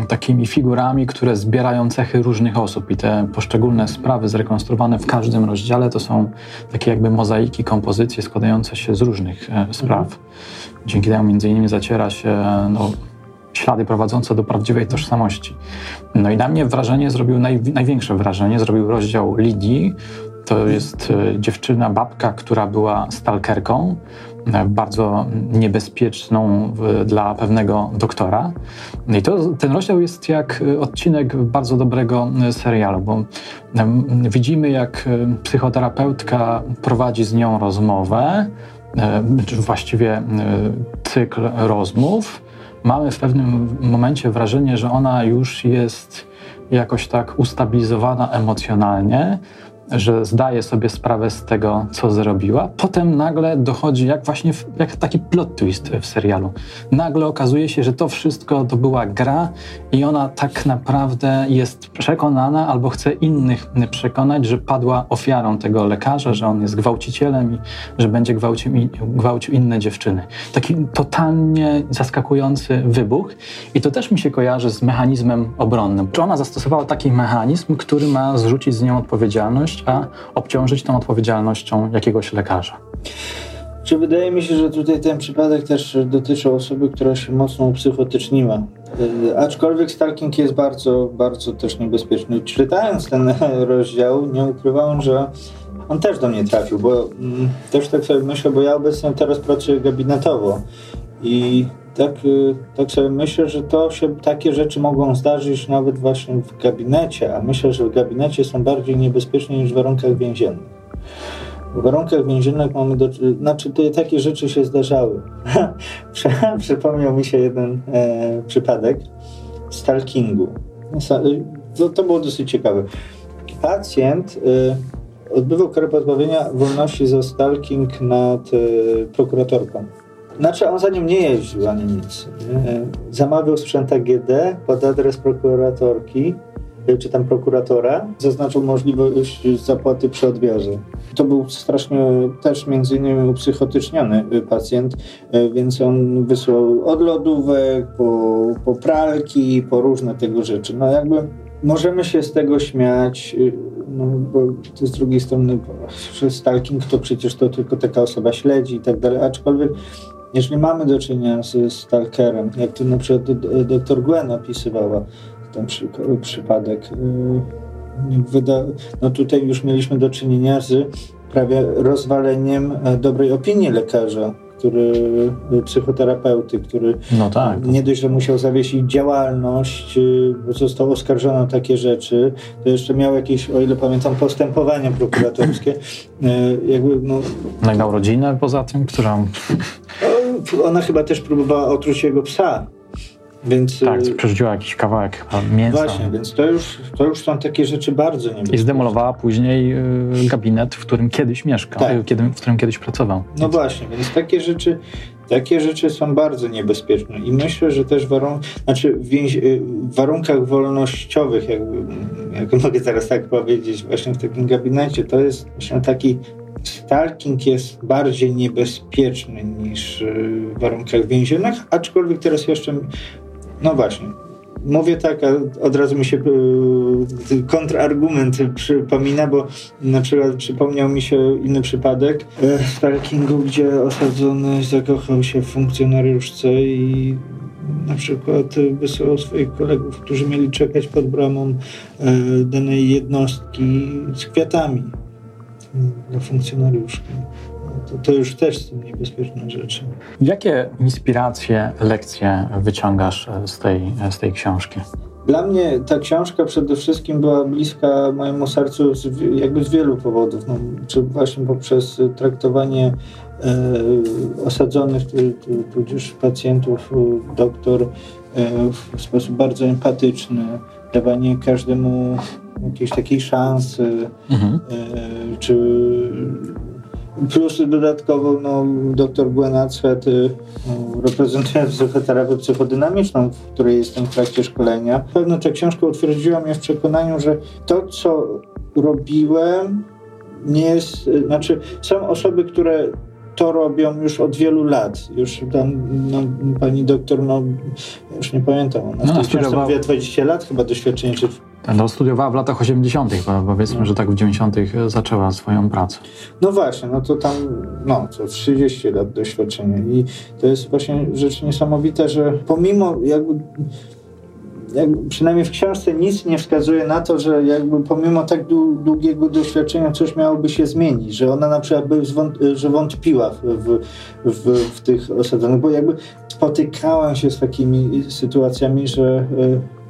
takimi figurami, które zbierają cechy różnych osób i te poszczególne sprawy zrekonstruowane w każdym rozdziale to są takie jakby mozaiki, kompozycje składające się z różnych e, spraw. Dzięki temu między innymi zaciera się no, ślady prowadzące do prawdziwej tożsamości. No i na mnie wrażenie zrobił, naj, największe wrażenie zrobił rozdział Lidii, To jest e, dziewczyna, babka, która była stalkerką, e, bardzo niebezpieczną dla pewnego doktora. I to, ten rozdział jest jak odcinek bardzo dobrego serialu, bo widzimy, jak psychoterapeutka prowadzi z nią rozmowę, czy właściwie cykl rozmów. Mamy w pewnym momencie wrażenie, że ona już jest jakoś tak ustabilizowana emocjonalnie, że zdaje sobie sprawę z tego, co zrobiła. Potem nagle dochodzi, jak właśnie jak taki plot twist w serialu. Nagle okazuje się, że to wszystko to była gra i ona tak naprawdę jest przekonana albo chce innych przekonać, że padła ofiarą tego lekarza, że on jest gwałcicielem i że będzie gwałcił, gwałcił inne dziewczyny. Taki totalnie zaskakujący wybuch i to też mi się kojarzy z mechanizmem obronnym. Czy ona zastosowała taki mechanizm, który ma zrzucić z nią odpowiedzialność a obciążyć tą odpowiedzialnością jakiegoś lekarza. Czy wydaje mi się, że tutaj ten przypadek też dotyczy osoby, która się mocno upsychotyczniła. Yy, aczkolwiek stalking jest bardzo, bardzo też niebezpieczny. Czytając ten rozdział, nie ukrywałem, że on też do mnie trafił, bo mm, też tak sobie myślę, bo ja obecnie teraz pracuję gabinetowo i tak, y, tak sobie myślę, że to się takie rzeczy mogą zdarzyć nawet właśnie w gabinecie, a myślę, że w gabinecie są bardziej niebezpieczne niż w warunkach więziennych. W warunkach więziennych mamy do... Znaczy, to, takie rzeczy się zdarzały. Przypomniał mi się jeden e, przypadek stalkingu. To, to było dosyć ciekawe. Pacjent e, odbywał karę pozbawienia wolności za stalking nad e, prokuratorką. Znaczy on za nim nie jeździł ani nic. Nie? Zamawiał sprzęt AGD pod adres prokuratorki, e, czy tam prokuratora, zaznaczył możliwość zapłaty przy odbiorze. To był strasznie też między innymi upsychotyczniony e, pacjent, e, więc on wysłał od lodówek, po, po pralki, po różne tego rzeczy. No jakby możemy się z tego śmiać, no, bo z drugiej strony, stalking to przecież to tylko taka osoba śledzi i tak dalej, aczkolwiek jeżeli mamy do czynienia z stalkerem, jak tu na przykład dr Gwen opisywała ten przy, przypadek, y, wyda, no tutaj już mieliśmy do czynienia z prawie rozwaleniem e, dobrej opinii lekarza, który, y, psychoterapeuty, który no tak. nie dość, że musiał zawiesić działalność, y, bo został oskarżony o takie rzeczy, to jeszcze miał jakieś, o ile pamiętam, postępowania prokuratorskie. Jakby, no, no i miał rodzinę poza tym, którą ona chyba też próbowała otruć jego psa. Więc, tak, y, przerzuciła jakiś kawałek mięsa. Właśnie, więc to już, to już są takie rzeczy bardzo niebezpieczne. I zdemolowała później y, gabinet, w którym kiedyś mieszkał, tak. kiedy, w którym kiedyś pracował. No więc... właśnie, więc takie rzeczy, takie rzeczy są bardzo niebezpieczne i myślę, że też warun znaczy w, y, w warunkach wolnościowych, jakby, jak mogę teraz tak powiedzieć, właśnie w takim gabinecie, to jest właśnie taki stalking jest bardziej niebezpieczny niż y, w warunkach więziennych, aczkolwiek teraz jeszcze, no właśnie, mówię tak, a od razu mi się y, kontrargument przypomina, bo na przykład przypomniał mi się inny przypadek y, stalkingu, gdzie osadzony zakochał się w funkcjonariuszce i na przykład wysyłał swoich kolegów, którzy mieli czekać pod bramą danej jednostki z kwiatami dla funkcjonariuszy. To, to, już też są niebezpieczne rzeczy. Jakie inspiracje, lekcje wyciągasz z tej, z tej książki? Dla mnie ta książka przede wszystkim była bliska mojemu sercu z, jakby z wielu powodów. No, czy właśnie poprzez traktowanie e, osadzonych, tudzież pacjentów, doktor e, w sposób bardzo empatyczny, dawanie każdemu jakiejś takiej szansy, mhm. E, czy plus dodatkowo no, dr Gwen Atzfeld no, reprezentuje psychoterapię psychodynamiczną, w której jestem w trakcie szkolenia. Pewno ta książka utwierdziła mnie w przekonaniu, że to, co robiłem, nie jest, znaczy są osoby, które to robią już od wielu lat. Już tam no, pani doktor, no już nie pamiętam, ona no, studiowała... mówiła 20 lat chyba doświadczenia, czy no, studiowała w latach 80., bo powiedzmy, no. że tak w 90. zaczęła swoją pracę. No właśnie, no to tam, no, co 30 lat doświadczenia. I to jest właśnie rzecz niesamowita, że pomimo jakby jakby, przynajmniej w książce nic nie wskazuje na to, że jakby pomimo tak długiego doświadczenia coś miałoby się zmienić, że ona na przykład by że wątpiła w, w, w, w tych osadzonych, bo jakby spotykałem się z takimi sytuacjami, że e,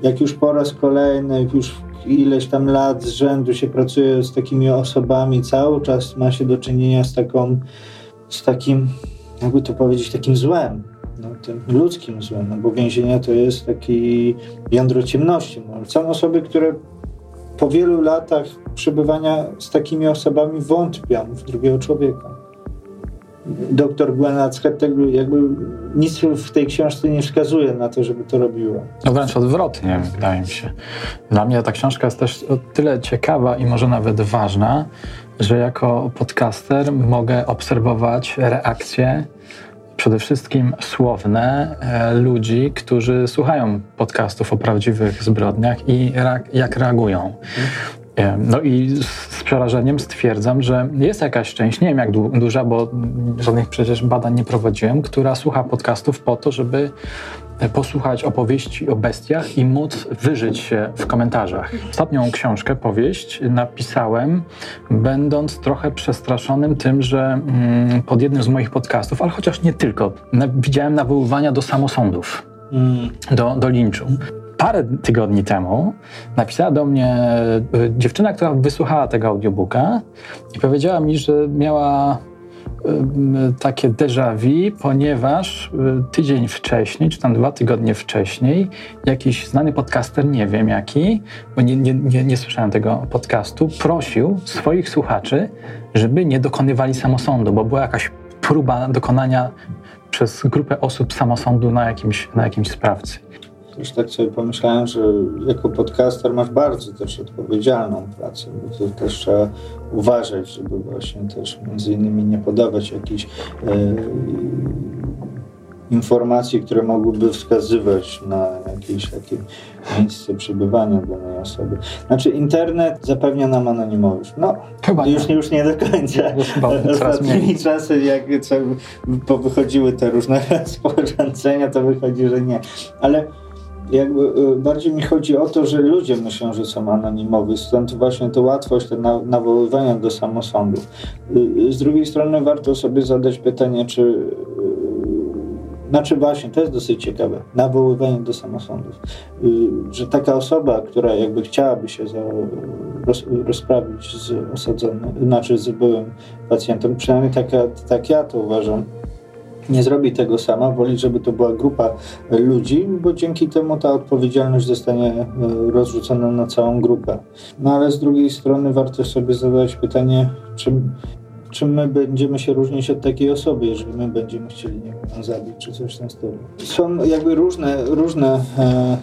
jak już po raz kolejny, już ileś tam lat z rzędu się pracuje z takimi osobami, cały czas ma się do czynienia z taką, z takim, jakby to powiedzieć, takim złem, no, tym ludzkim złem, no bo więzienie to jest taki jądro ciemności. No, są osoby, które po wielu latach przebywania z takimi osobami wątpią w drugiego człowieka. Doktor Gwenat tego jakby nic w tej książce nie wskazuje na to, żeby to robiła. No wręcz odwrotnie, wydaje mi się. Dla mnie ta książka jest też o tyle ciekawa i może nawet ważna, że jako podcaster mogę obserwować reakcje przede wszystkim słowne e, ludzi, którzy słuchają podcastów o prawdziwych zbrodniach i jak reagują. E, no i z przerażeniem stwierdzam, że jest jakaś część, nie wiem jak duża, bo żadnych przecież badań nie prowadziłem, która słucha podcastów po to, żeby posłuchać opowieści o bestiach i móc wyżyć się w komentarzach. Ostatnią książkę, powieść, napisałem, będąc trochę przestraszonym tym, że mm, pod jednym z moich podcastów, ale chociaż nie tylko, widziałem nawoływania do samosądów, mm. do, do linczu parę tygodni temu napisała do mnie y, dziewczyna, która wysłuchała tego audiobooka i powiedziała mi, że miała takie déjà vu, ponieważ y, tydzień wcześniej, czy tam dwa tygodnie wcześniej, jakiś znany podcaster, nie wiem jaki, bo nie, nie, nie, nie słyszałem tego podcastu, prosił swoich słuchaczy, żeby nie dokonywali samosądu, bo była jakaś próba dokonania przez grupę osób samosądu na jakimś, na jakimś sprawcy. Już tak sobie pomyślałem, że jako podcaster masz bardzo też odpowiedzialną pracę, bo to też trzeba uważać, żeby właśnie też między innymi nie podawać jakichś e, informacji, które mogłyby wskazywać na jakieś takie miejsce przebywania danej osoby. Znaczy internet zapewnia nam anonimowość. No, chyba już, nie. już nie do końca. Ostatnimi czasy, jak co, wychodziły te różne rozporządzenia, to wychodzi, że nie. Ale jakby y, bardziej mi chodzi o to, że ludzie myślą, że są anonimowi, stąd właśnie to łatwość te nawoływania do samosądów. Y, y, z drugiej strony warto sobie zadać pytanie, czy znaczy właśnie, to jest dosyć ciekawe, nawoływanie do samosądów, że taka osoba, która jakby chciałaby się za, roz, rozprawić z osadzonym, znaczy z byłym pacjentem, przynajmniej tak, tak ja to uważam, nie zrobi tego sama, woli, żeby to była grupa ludzi, bo dzięki temu ta odpowiedzialność zostanie e, rozrzucona na całą grupę. No ale z drugiej strony warto sobie zadać pytanie, czym, czym my będziemy się różnić od takiej osoby, jeżeli my będziemy chcieli wiem, zabić czy coś w tym stylu. Są jakby różne, różne e,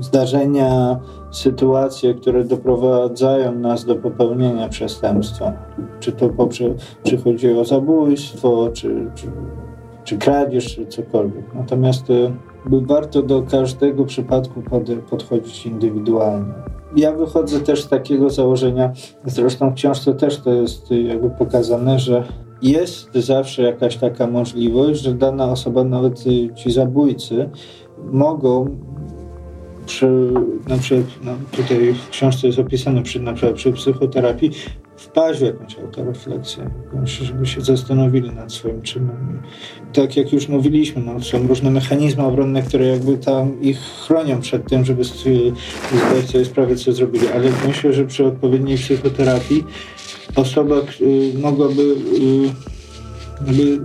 zdarzenia, sytuacje, które doprowadzają nas do popełnienia przestępstwa. Czy to poprze, czy chodzi o zabójstwo, czy, czy, czy kradzież, czy cokolwiek. Natomiast e, warto do każdego przypadku pod, podchodzić indywidualnie. Ja wychodzę też z takiego założenia, zresztą w książce też to jest jakby pokazane, że jest zawsze jakaś taka możliwość, że dana osoba, nawet ci zabójcy, mogą przy, na przykład no, tutaj w książce jest opisane przy, na przykład przy psychoterapii wpaść w jakąś autorefleksję, żeby się zastanowili nad swoim czynem. Tak jak już mówiliśmy, no, są różne mechanizmy obronne, które jakby tam ich chronią przed tym, żeby zdać sobie sprawę, co zrobili, ale myślę, że przy odpowiedniej psychoterapii osoba y, mogłaby y,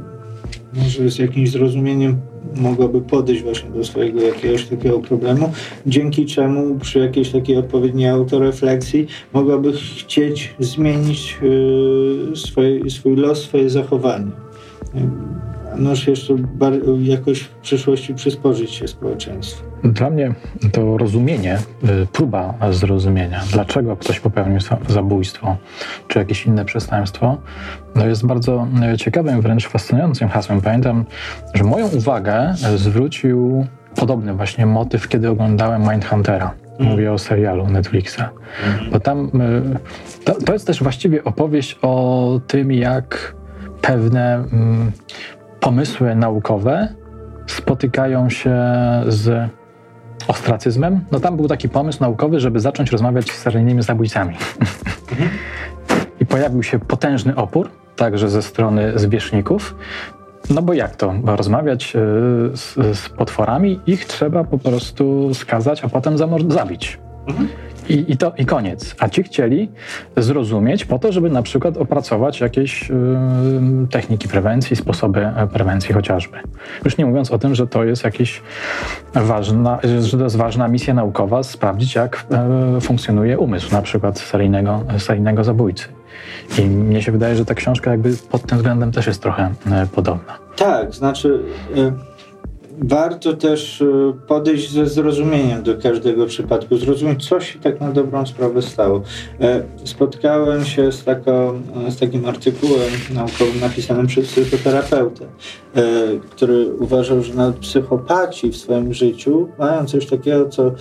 może z jakimś zrozumieniem mogłaby podejść właśnie do swojego jakiegoś takiego problemu, dzięki czemu przy jakiejś takiej odpowiedniej autorefleksji mogłaby chcieć zmienić yy, swoje, swój los, swoje zachowanie. Noż jeszcze jakoś w przyszłości przysporzyć się społeczeństwu. Dla mnie to rozumienie, y, próba zrozumienia, dlaczego ktoś popełnił zabójstwo czy jakieś inne przestępstwo, no jest bardzo y, ciekawym, wręcz fascynującym hasłem. Pamiętam, że moją uwagę zwrócił podobny właśnie motyw, kiedy oglądałem Mindhuntera. Mhm. Mówię o serialu Netflixa. Mhm. Bo tam y, to, to, jest też właściwie opowieść o tym, jak pewne mm, pomysły naukowe spotykają się z ostracyzmem, no tam był taki pomysł naukowy, żeby zacząć rozmawiać z seryjnymi zabójcami. I pojawił się potężny opór, także ze strony zwierzchników. No bo jak to? Rozmawiać e, z, z potworami, ich trzeba po prostu skazać, a potem zabić. Mhm. I, i, to, I koniec. A ci chcieli zrozumieć po to, żeby na przykład opracować jakieś y, techniki prewencji, sposoby e, prewencji chociażby. Już nie mówiąc o tym, że to jest jakaś ważna, że to jest ważna misja naukowa, sprawdzić jak y, funkcjonuje umysł na przykład seryjnego, seryjnego zabójcy. I mnie się wydaje, że ta książka jakby pod tym względem też jest trochę y, podobna. Tak, znaczy warto też e, podejść ze zrozumieniem do każdego przypadku, zrozumieć, co się tak na dobrą sprawę stało. E, spotkałem się z, taką, e, z takim artykułem naukowym napisanym przez psychoterapeutę, który uważał, że nawet psychopaci w swoim życiu mają coś takiego, co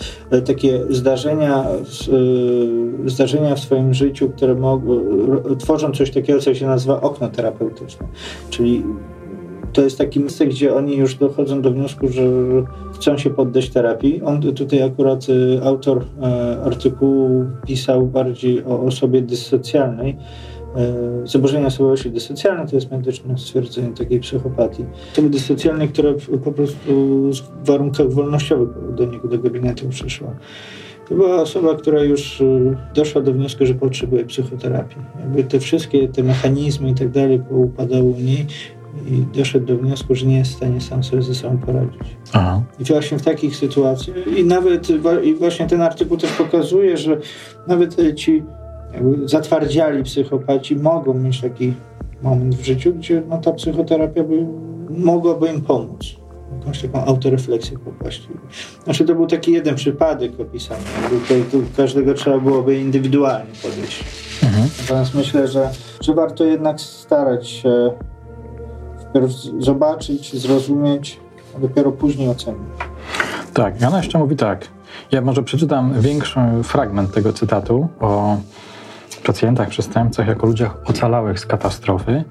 takie zdarzenia, zdarzenia w swoim życiu, które mogą, tworzą coś takiego, co się nazywa okno terapeutyczne. Czyli to jest takie miejsce, gdzie oni już dochodzą do wniosku, że chcą się poddać terapii. On tutaj akurat y, autor e, artykułu pisał bardziej o osobie dysocjalnej. E, zaburzenia osobowości dysocjalnej to jest medyczne stwierdzenie takiej psychopatii. Osoby dysocjalnej, która po prostu w warunkach wolnościowych do niego, do gabinetu przyszła. To była osoba, która już y, doszła do wniosku, że potrzebuje psychoterapii. Jakby te wszystkie te mechanizmy i tak dalej poupadały u niej i doszedł do wniosku, że nie jest w stanie sam sobie ze sobą poradzić. Aha. I właśnie w takich sytuacjach, i nawet i właśnie ten artykuł też pokazuje, że nawet e, ci zatwardziali psychopaci mogą mieć taki moment w życiu, gdzie no, ta psychoterapia by, mogłaby im pomóc. Jakąś taką autorefleksję popaść. Znaczy to był taki jeden przypadek opisany. Tutaj tu każdego trzeba byłoby indywidualnie podejść. Mhm. Natomiast myślę, że, że warto jednak starać się Najpierw zobaczyć, zrozumieć, a dopiero później ocenić. Tak, Jana jeszcze mówi tak. Ja może przeczytam większy fragment tego cytatu o pacjentach, przestępcach jako ludziach ocalałych z katastrofy.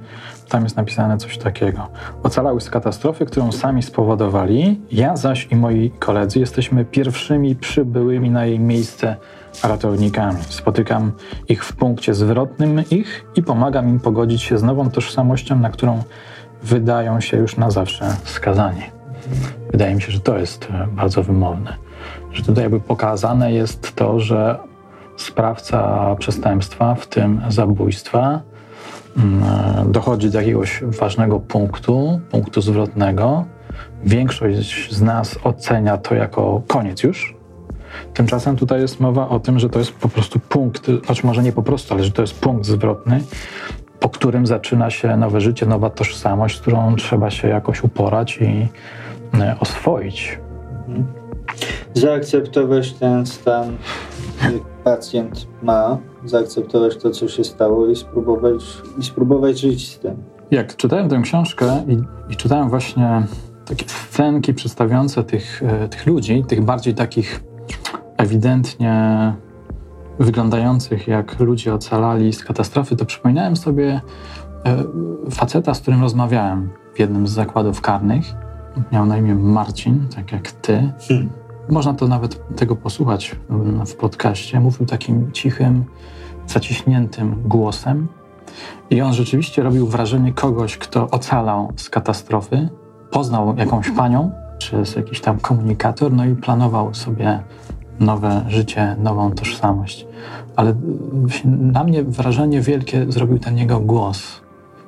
Tam jest napisane coś takiego. Ocalałych z katastrofy, którą sami spowodowali, ja zaś i moi koledzy jesteśmy pierwszymi przybyłymi na jej miejsce ratownikami. Spotykam ich w punkcie zwrotnym ich i pomagam im pogodzić się z nową tożsamością, na którą wydają się już na zawsze skazani. Wydaje mi się, że to jest e, bardzo wymowne. Że tutaj jakby pokazane jest to, że sprawca przestępstwa, w tym zabójstwa, mm, e, dochodzi do jakiegoś ważnego punktu, punktu zwrotnego. Większość z nas ocenia to jako koniec już. Tymczasem tutaj jest mowa o tym, że to jest po prostu punkt, choć może nie po prostu, ale że to jest punkt zwrotny, po którym zaczyna się nowe życie, nowa tożsamość, z którą trzeba się jakoś uporać i e, oswoić. Mhm. Zaakceptować ten stan, jaki pacjent ma, zaakceptować to, co się stało i spróbować, i spróbować żyć z tym. Jak czytałem tę książkę i, i czytałem właśnie takie scenki przedstawiające tych, e, tych ludzi, tych bardziej takich ewidentnie wyglądających jak ludzie ocalali z katastrofy, to przypominałem sobie e, faceta, z którym rozmawiałem w jednym z zakładów karnych. Miał na imię Marcin, tak jak ty. Hmm. Można to nawet tego posłuchać w podcaście. Mówił takim cichym, zaciśniętym głosem. I on rzeczywiście robił wrażenie kogoś, kto ocalał z katastrofy, poznał jakąś panią przez jakiś tam komunikator, no i planował sobie nowe życie, nową tożsamość. Ale na mnie wrażenie wielkie zrobił ten jego głos.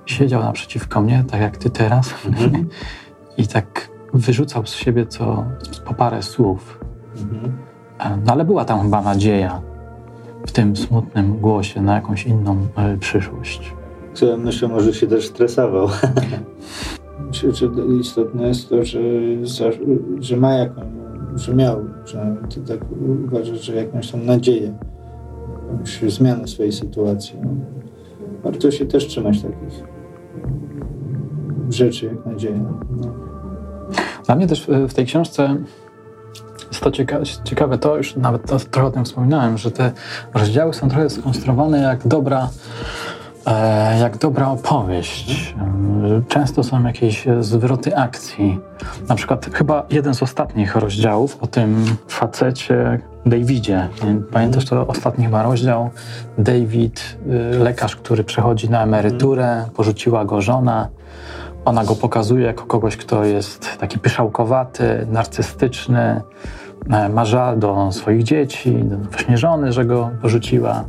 Siedział naprzeciwko mnie, tak jak ty teraz, mhm. i tak wyrzucał z siebie co po parę słów. Mhm. No ale była tam chyba nadzieja w tym smutnym głosie na jakąś inną y, przyszłość. Co myślę, może się też stresował. Myślę, że istotne jest to, że, że ma jakąś że miał, że ty tak uważasz, że jakąś tam nadzieję, jakąś zmianę swojej sytuacji. No. Warto się też trzymać takich rzeczy jak nadzieja. No. Dla mnie też w tej książce jest to cieka ciekawe to, już nawet to, trochę o tym wspominałem, że te rozdziały są trochę skonstruowane jak dobra jak dobra opowieść. E, często są jakieś zwroty akcji. Na przykład chyba jeden z ostatnich rozdziałów o tym facecie Davidzie. Pamiętasz to ostatni chyba rozdział? David, y, lekarz, który przechodzi na emeryturę, porzuciła go żona. Ona go pokazuje jako kogoś, kto jest taki pyszałkowaty, narcystyczny, e, ma żal do swoich dzieci, do właśnie żony, że go porzuciła.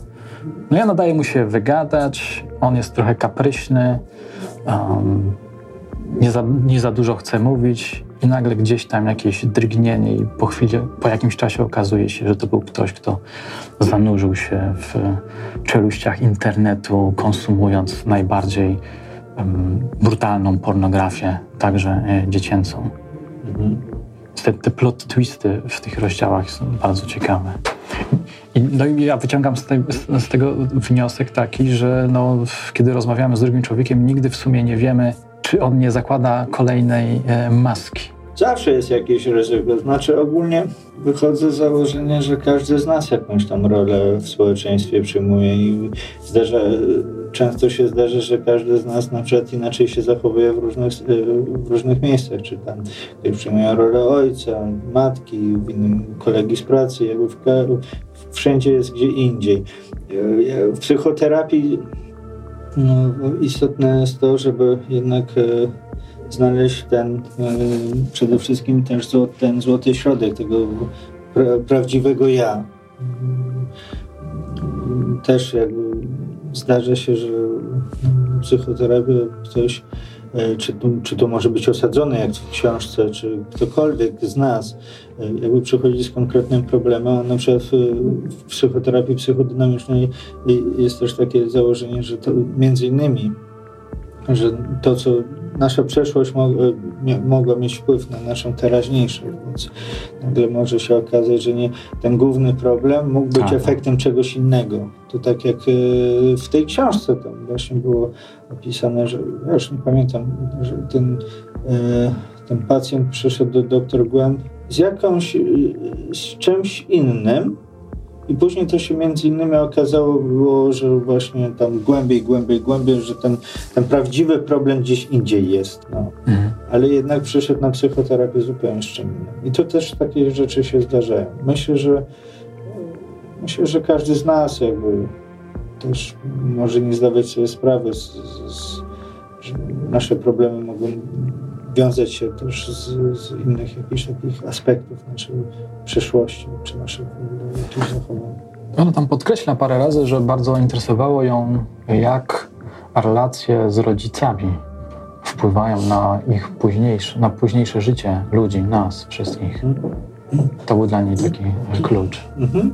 No i ona daje mu się wygadać, on jest trochę kapryśny, um, nie, za, nie za dużo chce mówić i nagle gdzieś tam jakieś drgnienie i po chwili, po jakimś czasie okazuje się, że to był ktoś, kto zanurzył się w czeluściach internetu, konsumując najbardziej um, brutalną pornografię, także e, dziecięcą. Mhm. Te, te plot twisty w tych rozdziałach są bardzo ciekawe. No i ja wyciągam z, te, z, tego wniosek taki, że no, kiedy rozmawiamy z drugim człowiekiem, nigdy w sumie nie wiemy, czy on nie zakłada kolejnej e, maski. Zawsze jest jakieś ryzyko. Znaczy ogólnie wychodzę z założenia, że każdy z nas jakąś tam rolę w społeczeństwie przyjmuje i zdarza, często się zdarza, że każdy z nas na przykład inaczej się zachowuje w różnych, w różnych miejscach, czy tam ktoś przyjmuje rolę ojca, matki, innym kolegi z pracy, jakby w, wszędzie jest gdzie indziej. W psychoterapii no, istotne jest to, żeby jednak e, znaleźć ten e, przede wszystkim też ten złoty środek tego pra, prawdziwego ja. Też jakby zdarza się, że psychoterapia ktoś E, czy to, czy to może być osadzone jak w książce, czy ktokolwiek z nas e, jakby przychodzi z konkretnym problemem, a na przykład w, w psychoterapii psychodynamicznej jest też takie założenie, że to między innymi, że to, co nasza przeszłość mogła, mogła mieć wpływ na naszą teraźniejszość, więc nagle może się okazać, że nie, ten główny problem mógł być tak. efektem czegoś innego. To tak jak e, w tej książce tam właśnie było opisane, że ja już nie pamiętam, że ten, e, ten pacjent przyszedł do dr Gwen z jakąś, e, z czymś innym, i później to się między innymi okazało, było, że właśnie tam głębiej, głębiej, głębiej, że ten, ten prawdziwy problem gdzieś indziej jest. No. Mhm. Ale jednak przyszedł na psychoterapię zupełnie z czym innym. I to też takie rzeczy się zdarzają. Myślę, że myślę, że każdy z nas jakby też może nie zdawać sobie sprawy, z, z, że nasze problemy mogą wiązać się też z, z innych jakichś takich aspektów naszej przeszłości, czy naszych jakichś zachowań. Ona tam podkreśla parę razy, że bardzo interesowało ją, jak relacje z rodzicami wpływają na ich późniejsze, na późniejsze życie ludzi, nas wszystkich. Mhm. To był dla niej taki klucz. Mhm.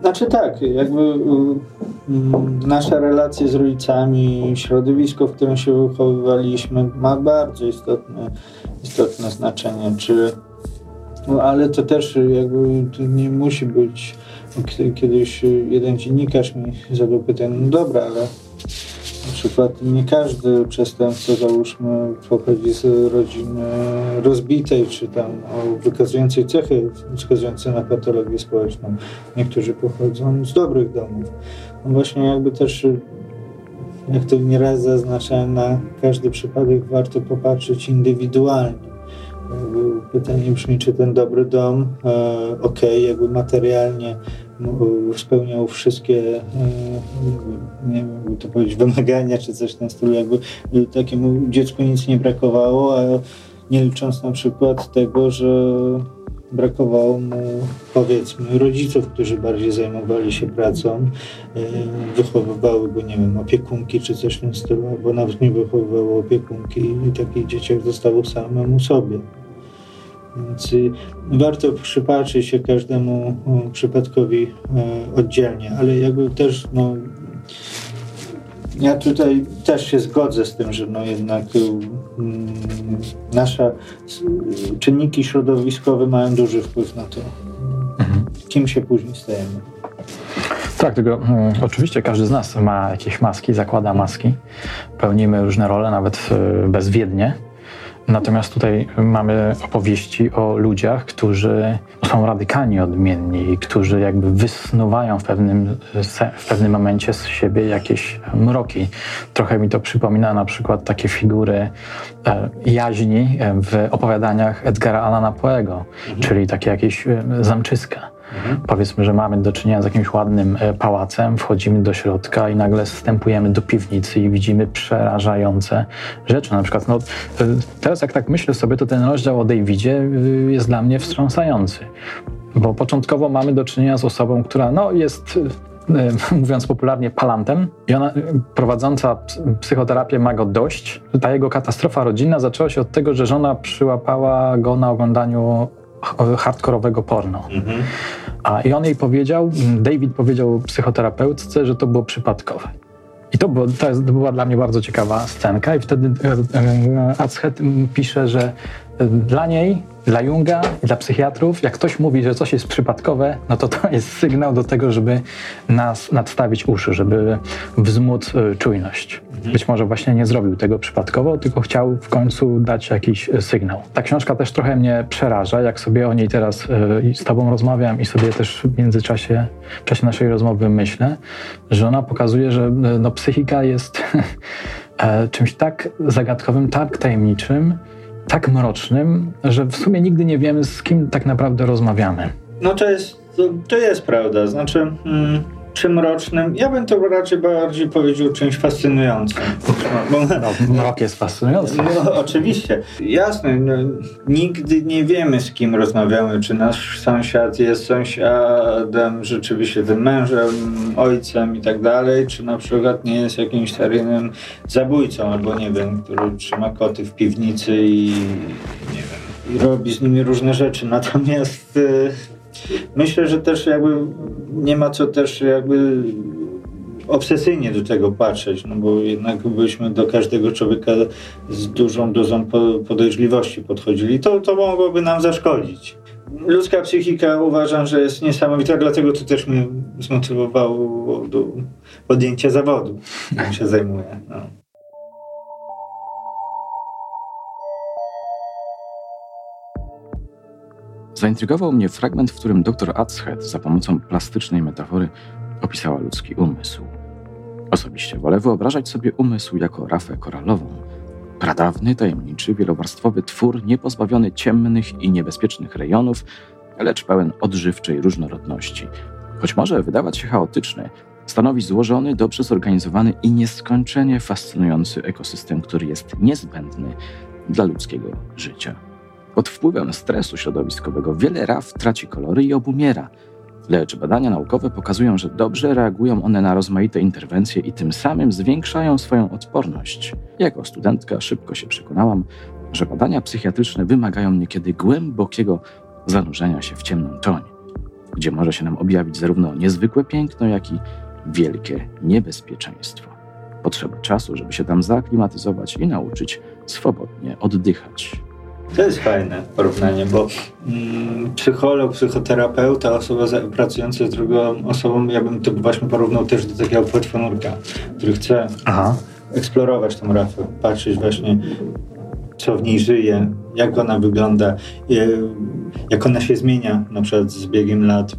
Znaczy tak, jakby y, nasze relacje z rodzicami, środowisko, w którym się wychowywaliśmy, ma bardzo istotne, istotne znaczenie. Czy, no, ale to też jakby to nie musi być. Kiedyś jeden dziennikarz mi zadał pytanie, no dobra, ale przykład nie każdy przestępca, załóżmy, pochodzi z rodziny rozbitej, czy tam o wykazującej cechy wskazujące na patologię społeczną. Niektórzy pochodzą z dobrych domów. No właśnie jakby też, jak to nieraz zaznaczałem, na każdy przypadek warto popatrzeć indywidualnie Pytanie brzmi, czy ten dobry dom, e, ok, jakby materialnie spełniał wszystkie, e, nie wiem, to powiedzieć, wymagania, czy coś w tym stylu, jakby takiemu dziecku nic nie brakowało, a nie licząc na przykład tego, że brakowało mu powiedzmy rodziców, którzy bardziej zajmowali się pracą, e, wychowywały go, nie wiem, opiekunki czy coś w tym stylu, albo nawet nie wychowywały opiekunki i takich dzieciak zostało samemu sobie. Więc warto przypatrzyć się każdemu przypadkowi e, oddzielnie, ale jakby też no, ja tutaj też się zgodzę z tym, że no jednak mm, nasze czynniki środowiskowe mają duży wpływ na to, mhm. kim się później stajemy. Tak, tylko hmm, oczywiście każdy z nas ma jakieś maski, zakłada maski, pełnimy różne role, nawet bezwiednie Natomiast tutaj mamy opowieści o ludziach, którzy są radykalnie odmienni, którzy jakby wysnuwają w pewnym, w pewnym momencie z siebie jakieś mroki. Trochę mi to przypomina na przykład takie figury e, jaźni w opowiadaniach Edgara Allana Poego, mhm. czyli takie jakieś e, zamczyska. Mhm. Powiedzmy, że mamy do czynienia z jakimś ładnym e, pałacem, wchodzimy do środka i nagle wstępujemy do piwnicy i widzimy przerażające rzeczy. Na przykład, no, e, teraz jak tak myślę sobie, to ten rozdział o Davidzie e, jest dla mnie wstrząsający. Bo początkowo mamy do czynienia z osobą, która no, jest mówiąc popularnie, palantem. I ona prowadząca psychoterapię ma go dość. Ta jego katastrofa rodzinna zaczęła się od tego, że żona przyłapała go na oglądaniu hardkorowego porno. Mhm. A, I on jej powiedział, David powiedział psychoterapeutce, że to było przypadkowe. I to, było, to, jest, to była dla mnie bardzo ciekawa scenka i wtedy e, e, Achet pisze, że dla niej dla Junga dla psychiatrów, jak ktoś mówi, że coś jest przypadkowe, no to to jest sygnał do tego, żeby nas nadstawić uszy, żeby wzmóc y, czujność. Mhm. Być może właśnie nie zrobił tego przypadkowo, tylko chciał w końcu dać jakiś y, sygnał. Ta książka też trochę mnie przeraża, jak sobie o niej teraz y, z Tobą rozmawiam i sobie też w międzyczasie, w czasie naszej rozmowy myślę, że ona pokazuje, że no, psychika jest e, czymś tak zagadkowym, tak tajemniczym, mrocznym, że w sumie nigdy nie wiemy, z kim tak naprawdę rozmawiamy. No to jest, to, to jest prawda. Znaczy, mm, przymrocznym, ja bym to raczej bardziej powiedział czymś fascynującym. No, no, mrok jest fascynujący. No, oczywiście. Jasne, no, nigdy nie wiemy, z kim rozmawiamy. Czy nasz sąsiad jest sąsiadem, rzeczywiście tym mężem, ojcem i tak dalej, czy na przykład nie jest jakimś seryjnym zabójcą, albo nie wiem, który trzyma koty w piwnicy i nie wiem, i robi z nimi różne rzeczy. Natomiast y, myślę, że też jakby nie ma co też jakby obsesyjnie do tego patrzeć, no bo jednak byśmy do każdego człowieka z dużą dozą podejrzliwości podchodzili, to, to mogłoby nam zaszkodzić. Ludzka psychika uważam, że jest niesamowita, dlatego to też mnie zmotywowało do podjęcia zawodu, którym się zajmuję. No. Zaintrygował mnie fragment, w którym dr Atzhead za pomocą plastycznej metafory opisała ludzki umysł. Osobiście wolę wyobrażać sobie umysł jako rafę koralową. Pradawny, tajemniczy, wielowarstwowy twór, niepozbawiony ciemnych i niebezpiecznych rejonów, lecz pełen odżywczej różnorodności. Choć może wydawać się chaotyczny, stanowi złożony, dobrze zorganizowany i nieskończenie fascynujący ekosystem, który jest niezbędny dla ludzkiego życia. Pod wpływem stresu środowiskowego wiele raw traci kolory i obumiera, lecz badania naukowe pokazują, że dobrze reagują one na rozmaite interwencje i tym samym zwiększają swoją odporność. Jako studentka szybko się przekonałam, że badania psychiatryczne wymagają niekiedy głębokiego zanurzenia się w ciemną toń, gdzie może się nam objawić zarówno niezwykłe piękno, jak i wielkie niebezpieczeństwo. Potrzeba czasu, żeby się tam zaaklimatyzować i nauczyć swobodnie oddychać. To jest fajne porównanie, bo mm, psycholog, psychoterapeuta, osoba pracująca z drugą osobą, ja bym to właśnie porównał też do takiego płetwonurka, który chce Aha. eksplorować tą rafę, patrzeć właśnie co w niej żyje, jak ona wygląda, jak ona się zmienia na przykład z biegiem lat.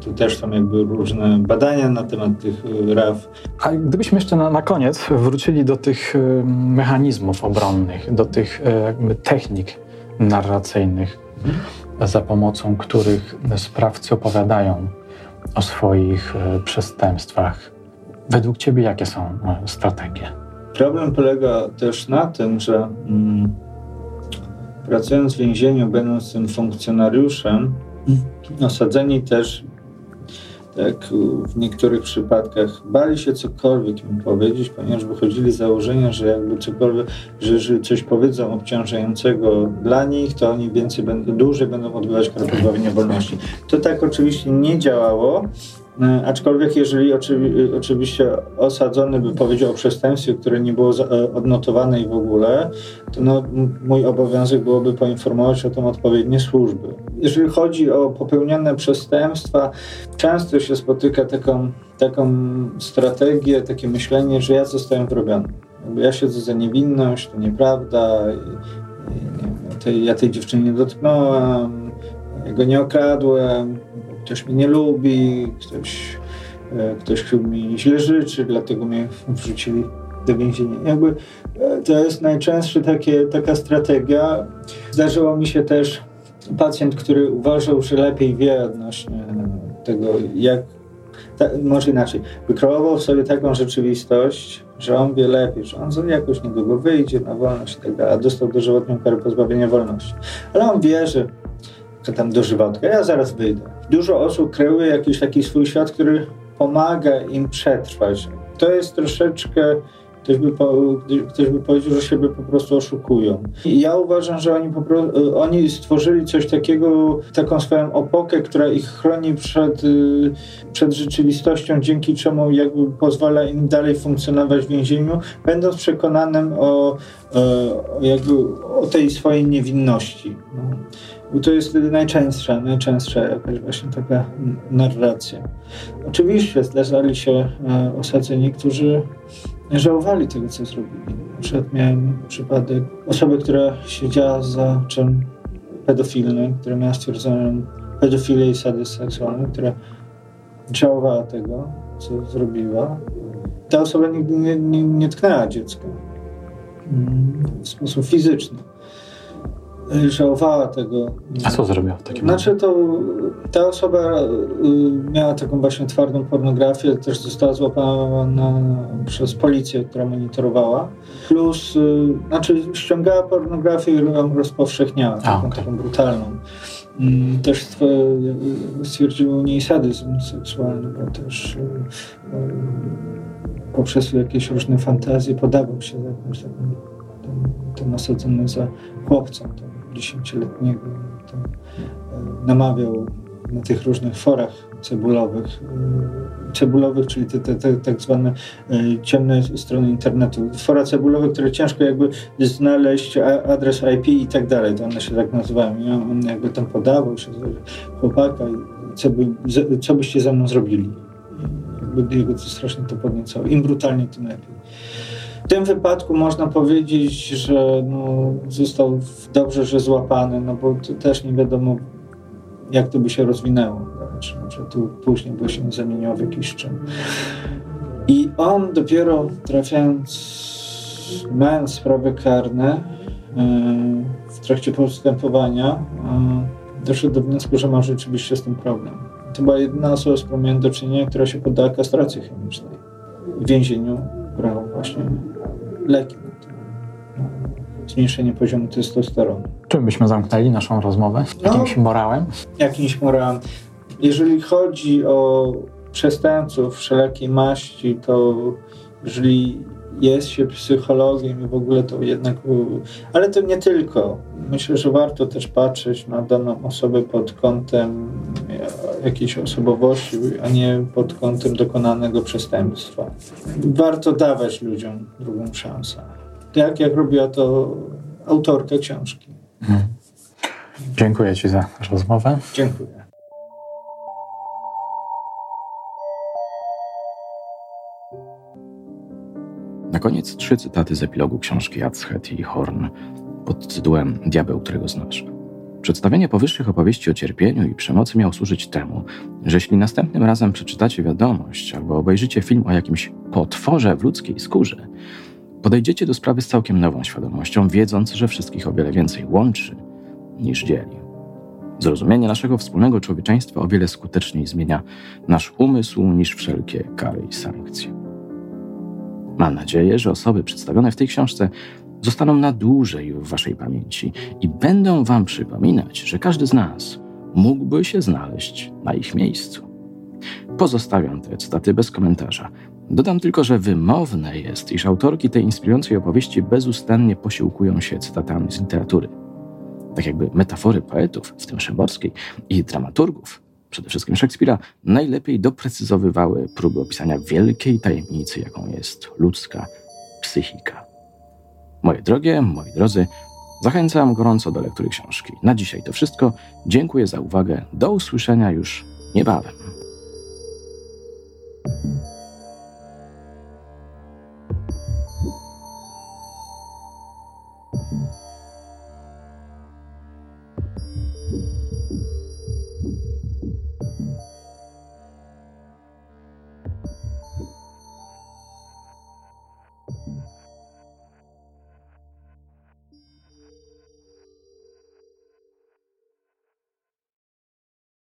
Tu też są jakby różne badania na temat tych raf. A gdybyśmy jeszcze na, na koniec wrócili do tych mechanizmów obronnych, do tych technik, narracyjnych, za pomocą których sprawcy opowiadają o swoich e, przestępstwach. Według Ciebie jakie są e, strategie? Problem polega też na tym, że mm, pracując w więzieniu, będąc tym funkcjonariuszem, osadzeni też tak w niektórych przypadkach bali się cokolwiek im powiedzieć, ponieważ wychodzili z założenia, że jakby cokolwiek, że jeżeli coś powiedzą obciążającego dla nich, to oni więcej będą, dłużej będą odbywać kar pozbawienia wolności. To tak oczywiście nie działało, aczkolwiek jeżeli oczywi oczywiście osadzony by powiedział o przestępstwie, które nie było e, odnotowane i w ogóle, to no, mój obowiązek byłoby poinformować o tym odpowiednie służby. Jeżeli chodzi o popełnione przestępstwa, często się spotyka taką, taką strategię, takie myślenie, że ja zostałem wrobiony. Ja siedzę za niewinność, to nieprawda. tej, ja tej dziewczyny nie dotknąłem, ja go nie okradłem, ktoś mnie nie lubi, ktoś, e, ktoś mi źle życzy, dlatego mnie wrzucili do więzienia. Jakby e, to jest najczęstsza taka strategia. Zdarzyło mi się też pacjent, który uważał, że lepiej wie odnośnie tego, jak ta, może inaczej, wykreował sobie taką rzeczywistość, że on wie lepiej, że on jakoś niedługo wyjdzie na wolność i tak dalej, a dostał dożywotnią karę pozbawienia wolności. Ale on wie, że tam dożywotka, ja zaraz wyjdę. Dużo osób kreuje jakiś taki swój świat, który pomaga im przetrwać. To jest troszeczkę Ktoś by, po, ktoś by powiedział, że siebie po prostu oszukują. I ja uważam, że oni, po prostu, oni stworzyli coś takiego, taką swoją opokę, która ich chroni przed, y, przed rzeczywistością, dzięki czemu jakby pozwala im dalej funkcjonować w więzieniu, będąc przekonanym o, o, jakby, o tej swojej niewinności. No. Bo to jest najczęstsza, najczęststsza jakaś właśnie taka narracja. Oczywiście zdarzali się e, osadzeni, którzy żałowali tego, co zrobili. Na przykład miałem przypadek osoby, która siedziała za czym pedofilny, która miała stwierdzoną pedofilię i sadyzm seksualny, która żałowała tego, co zrobiła. Ta osoba nigdy nie, nie, nie tknęła dziecka mm, w sposób fizyczny żałowała tego. A co zrobiła w takim Znaczy to ta osoba y, miała taką właśnie twardą pornografię, też została złapana przez policję, która monitorowała. Plus, y, znaczy ściągała pornografię i ją rozpowszechniała, taką, okay. taką brutalną. Mm, też stwierdził u niej sadyzm seksualny, bo też y, poprzez jakieś różne fantazje podawał się za jakimś takim tym osadzonym za chłopcem dziesięcioletniego. E, namawiał na tych różnych forach cebulowych, e, cebulowych, czyli te, te, te tak zwane e, ciemne strony internetu. Fora cebulowe, które ciężko jakby znaleźć adres IP i tak dalej, to one się tak nazywają. I on jakby tam podawał się chłopaka co, by, co byście ze mną zrobili. Jakby jego to strasznie to podniecało. Im brutalniej, tym lepiej. Tym wypadku można powiedzieć, że no, został dobrze, że złapany, no bo też nie wiadomo, jak to by się rozwinęło. Znaczy, tu później by się zamieniło w jakiś czyn. I on dopiero trafiając, mając sprawy karne, e, w trakcie postępowania e, doszedł do wniosku, że ma rzeczywiście z tym problem. To była jedyna osoba, z miałem do czynienia, która się poddała kastracji chemicznej. W więzieniu brał właśnie leki zmniejszenie poziomu testosteronu. Czym byśmy zamknęli naszą rozmowę? No, jakimś no, morałem? Jakimś morałem. Jeżeli chodzi o przestępców wszelakiej maści, to jeżeli jest się psychologiem i w ogóle to jednak. Ale to nie tylko. Myślę, że warto też patrzeć na daną osobę pod kątem jakiejś osobowości, a nie pod kątem dokonanego przestępstwa. Warto dawać ludziom drugą szansę. Tak jak robiła to autorka książki. Mhm. Dziękuję Ci za rozmowę. Dziękuję. Koniec trzy cytaty z epilogu książki Atzhet i Horn pod tytułem Diabeł, którego znasz. Przedstawienie powyższych opowieści o cierpieniu i przemocy miało służyć temu, że jeśli następnym razem przeczytacie wiadomość albo obejrzycie film o jakimś potworze w ludzkiej skórze, podejdziecie do sprawy z całkiem nową świadomością, wiedząc, że wszystkich o wiele więcej łączy niż dzieli. Zrozumienie naszego wspólnego człowieczeństwa o wiele skuteczniej zmienia nasz umysł niż wszelkie kary i sankcje. Mam nadzieję, że osoby przedstawione w tej książce zostaną na dłużej w Waszej pamięci i będą Wam przypominać, że każdy z nas mógłby się znaleźć na ich miejscu. Pozostawiam te cytaty bez komentarza. Dodam tylko, że wymowne jest, iż autorki tej inspirującej opowieści bezustannie posiłkują się cytatami z literatury. Tak jakby metafory poetów, w tym Szymborskiej, i dramaturgów, przede wszystkim Szekspira, najlepiej doprecyzowywały próby opisania wielkiej tajemnicy, jaką jest ludzka psychika. Moje drogie, moi drodzy, zachęcam gorąco do lektury książki. Na dzisiaj to wszystko. Dziękuję za uwagę. Do usłyszenia już niebawem.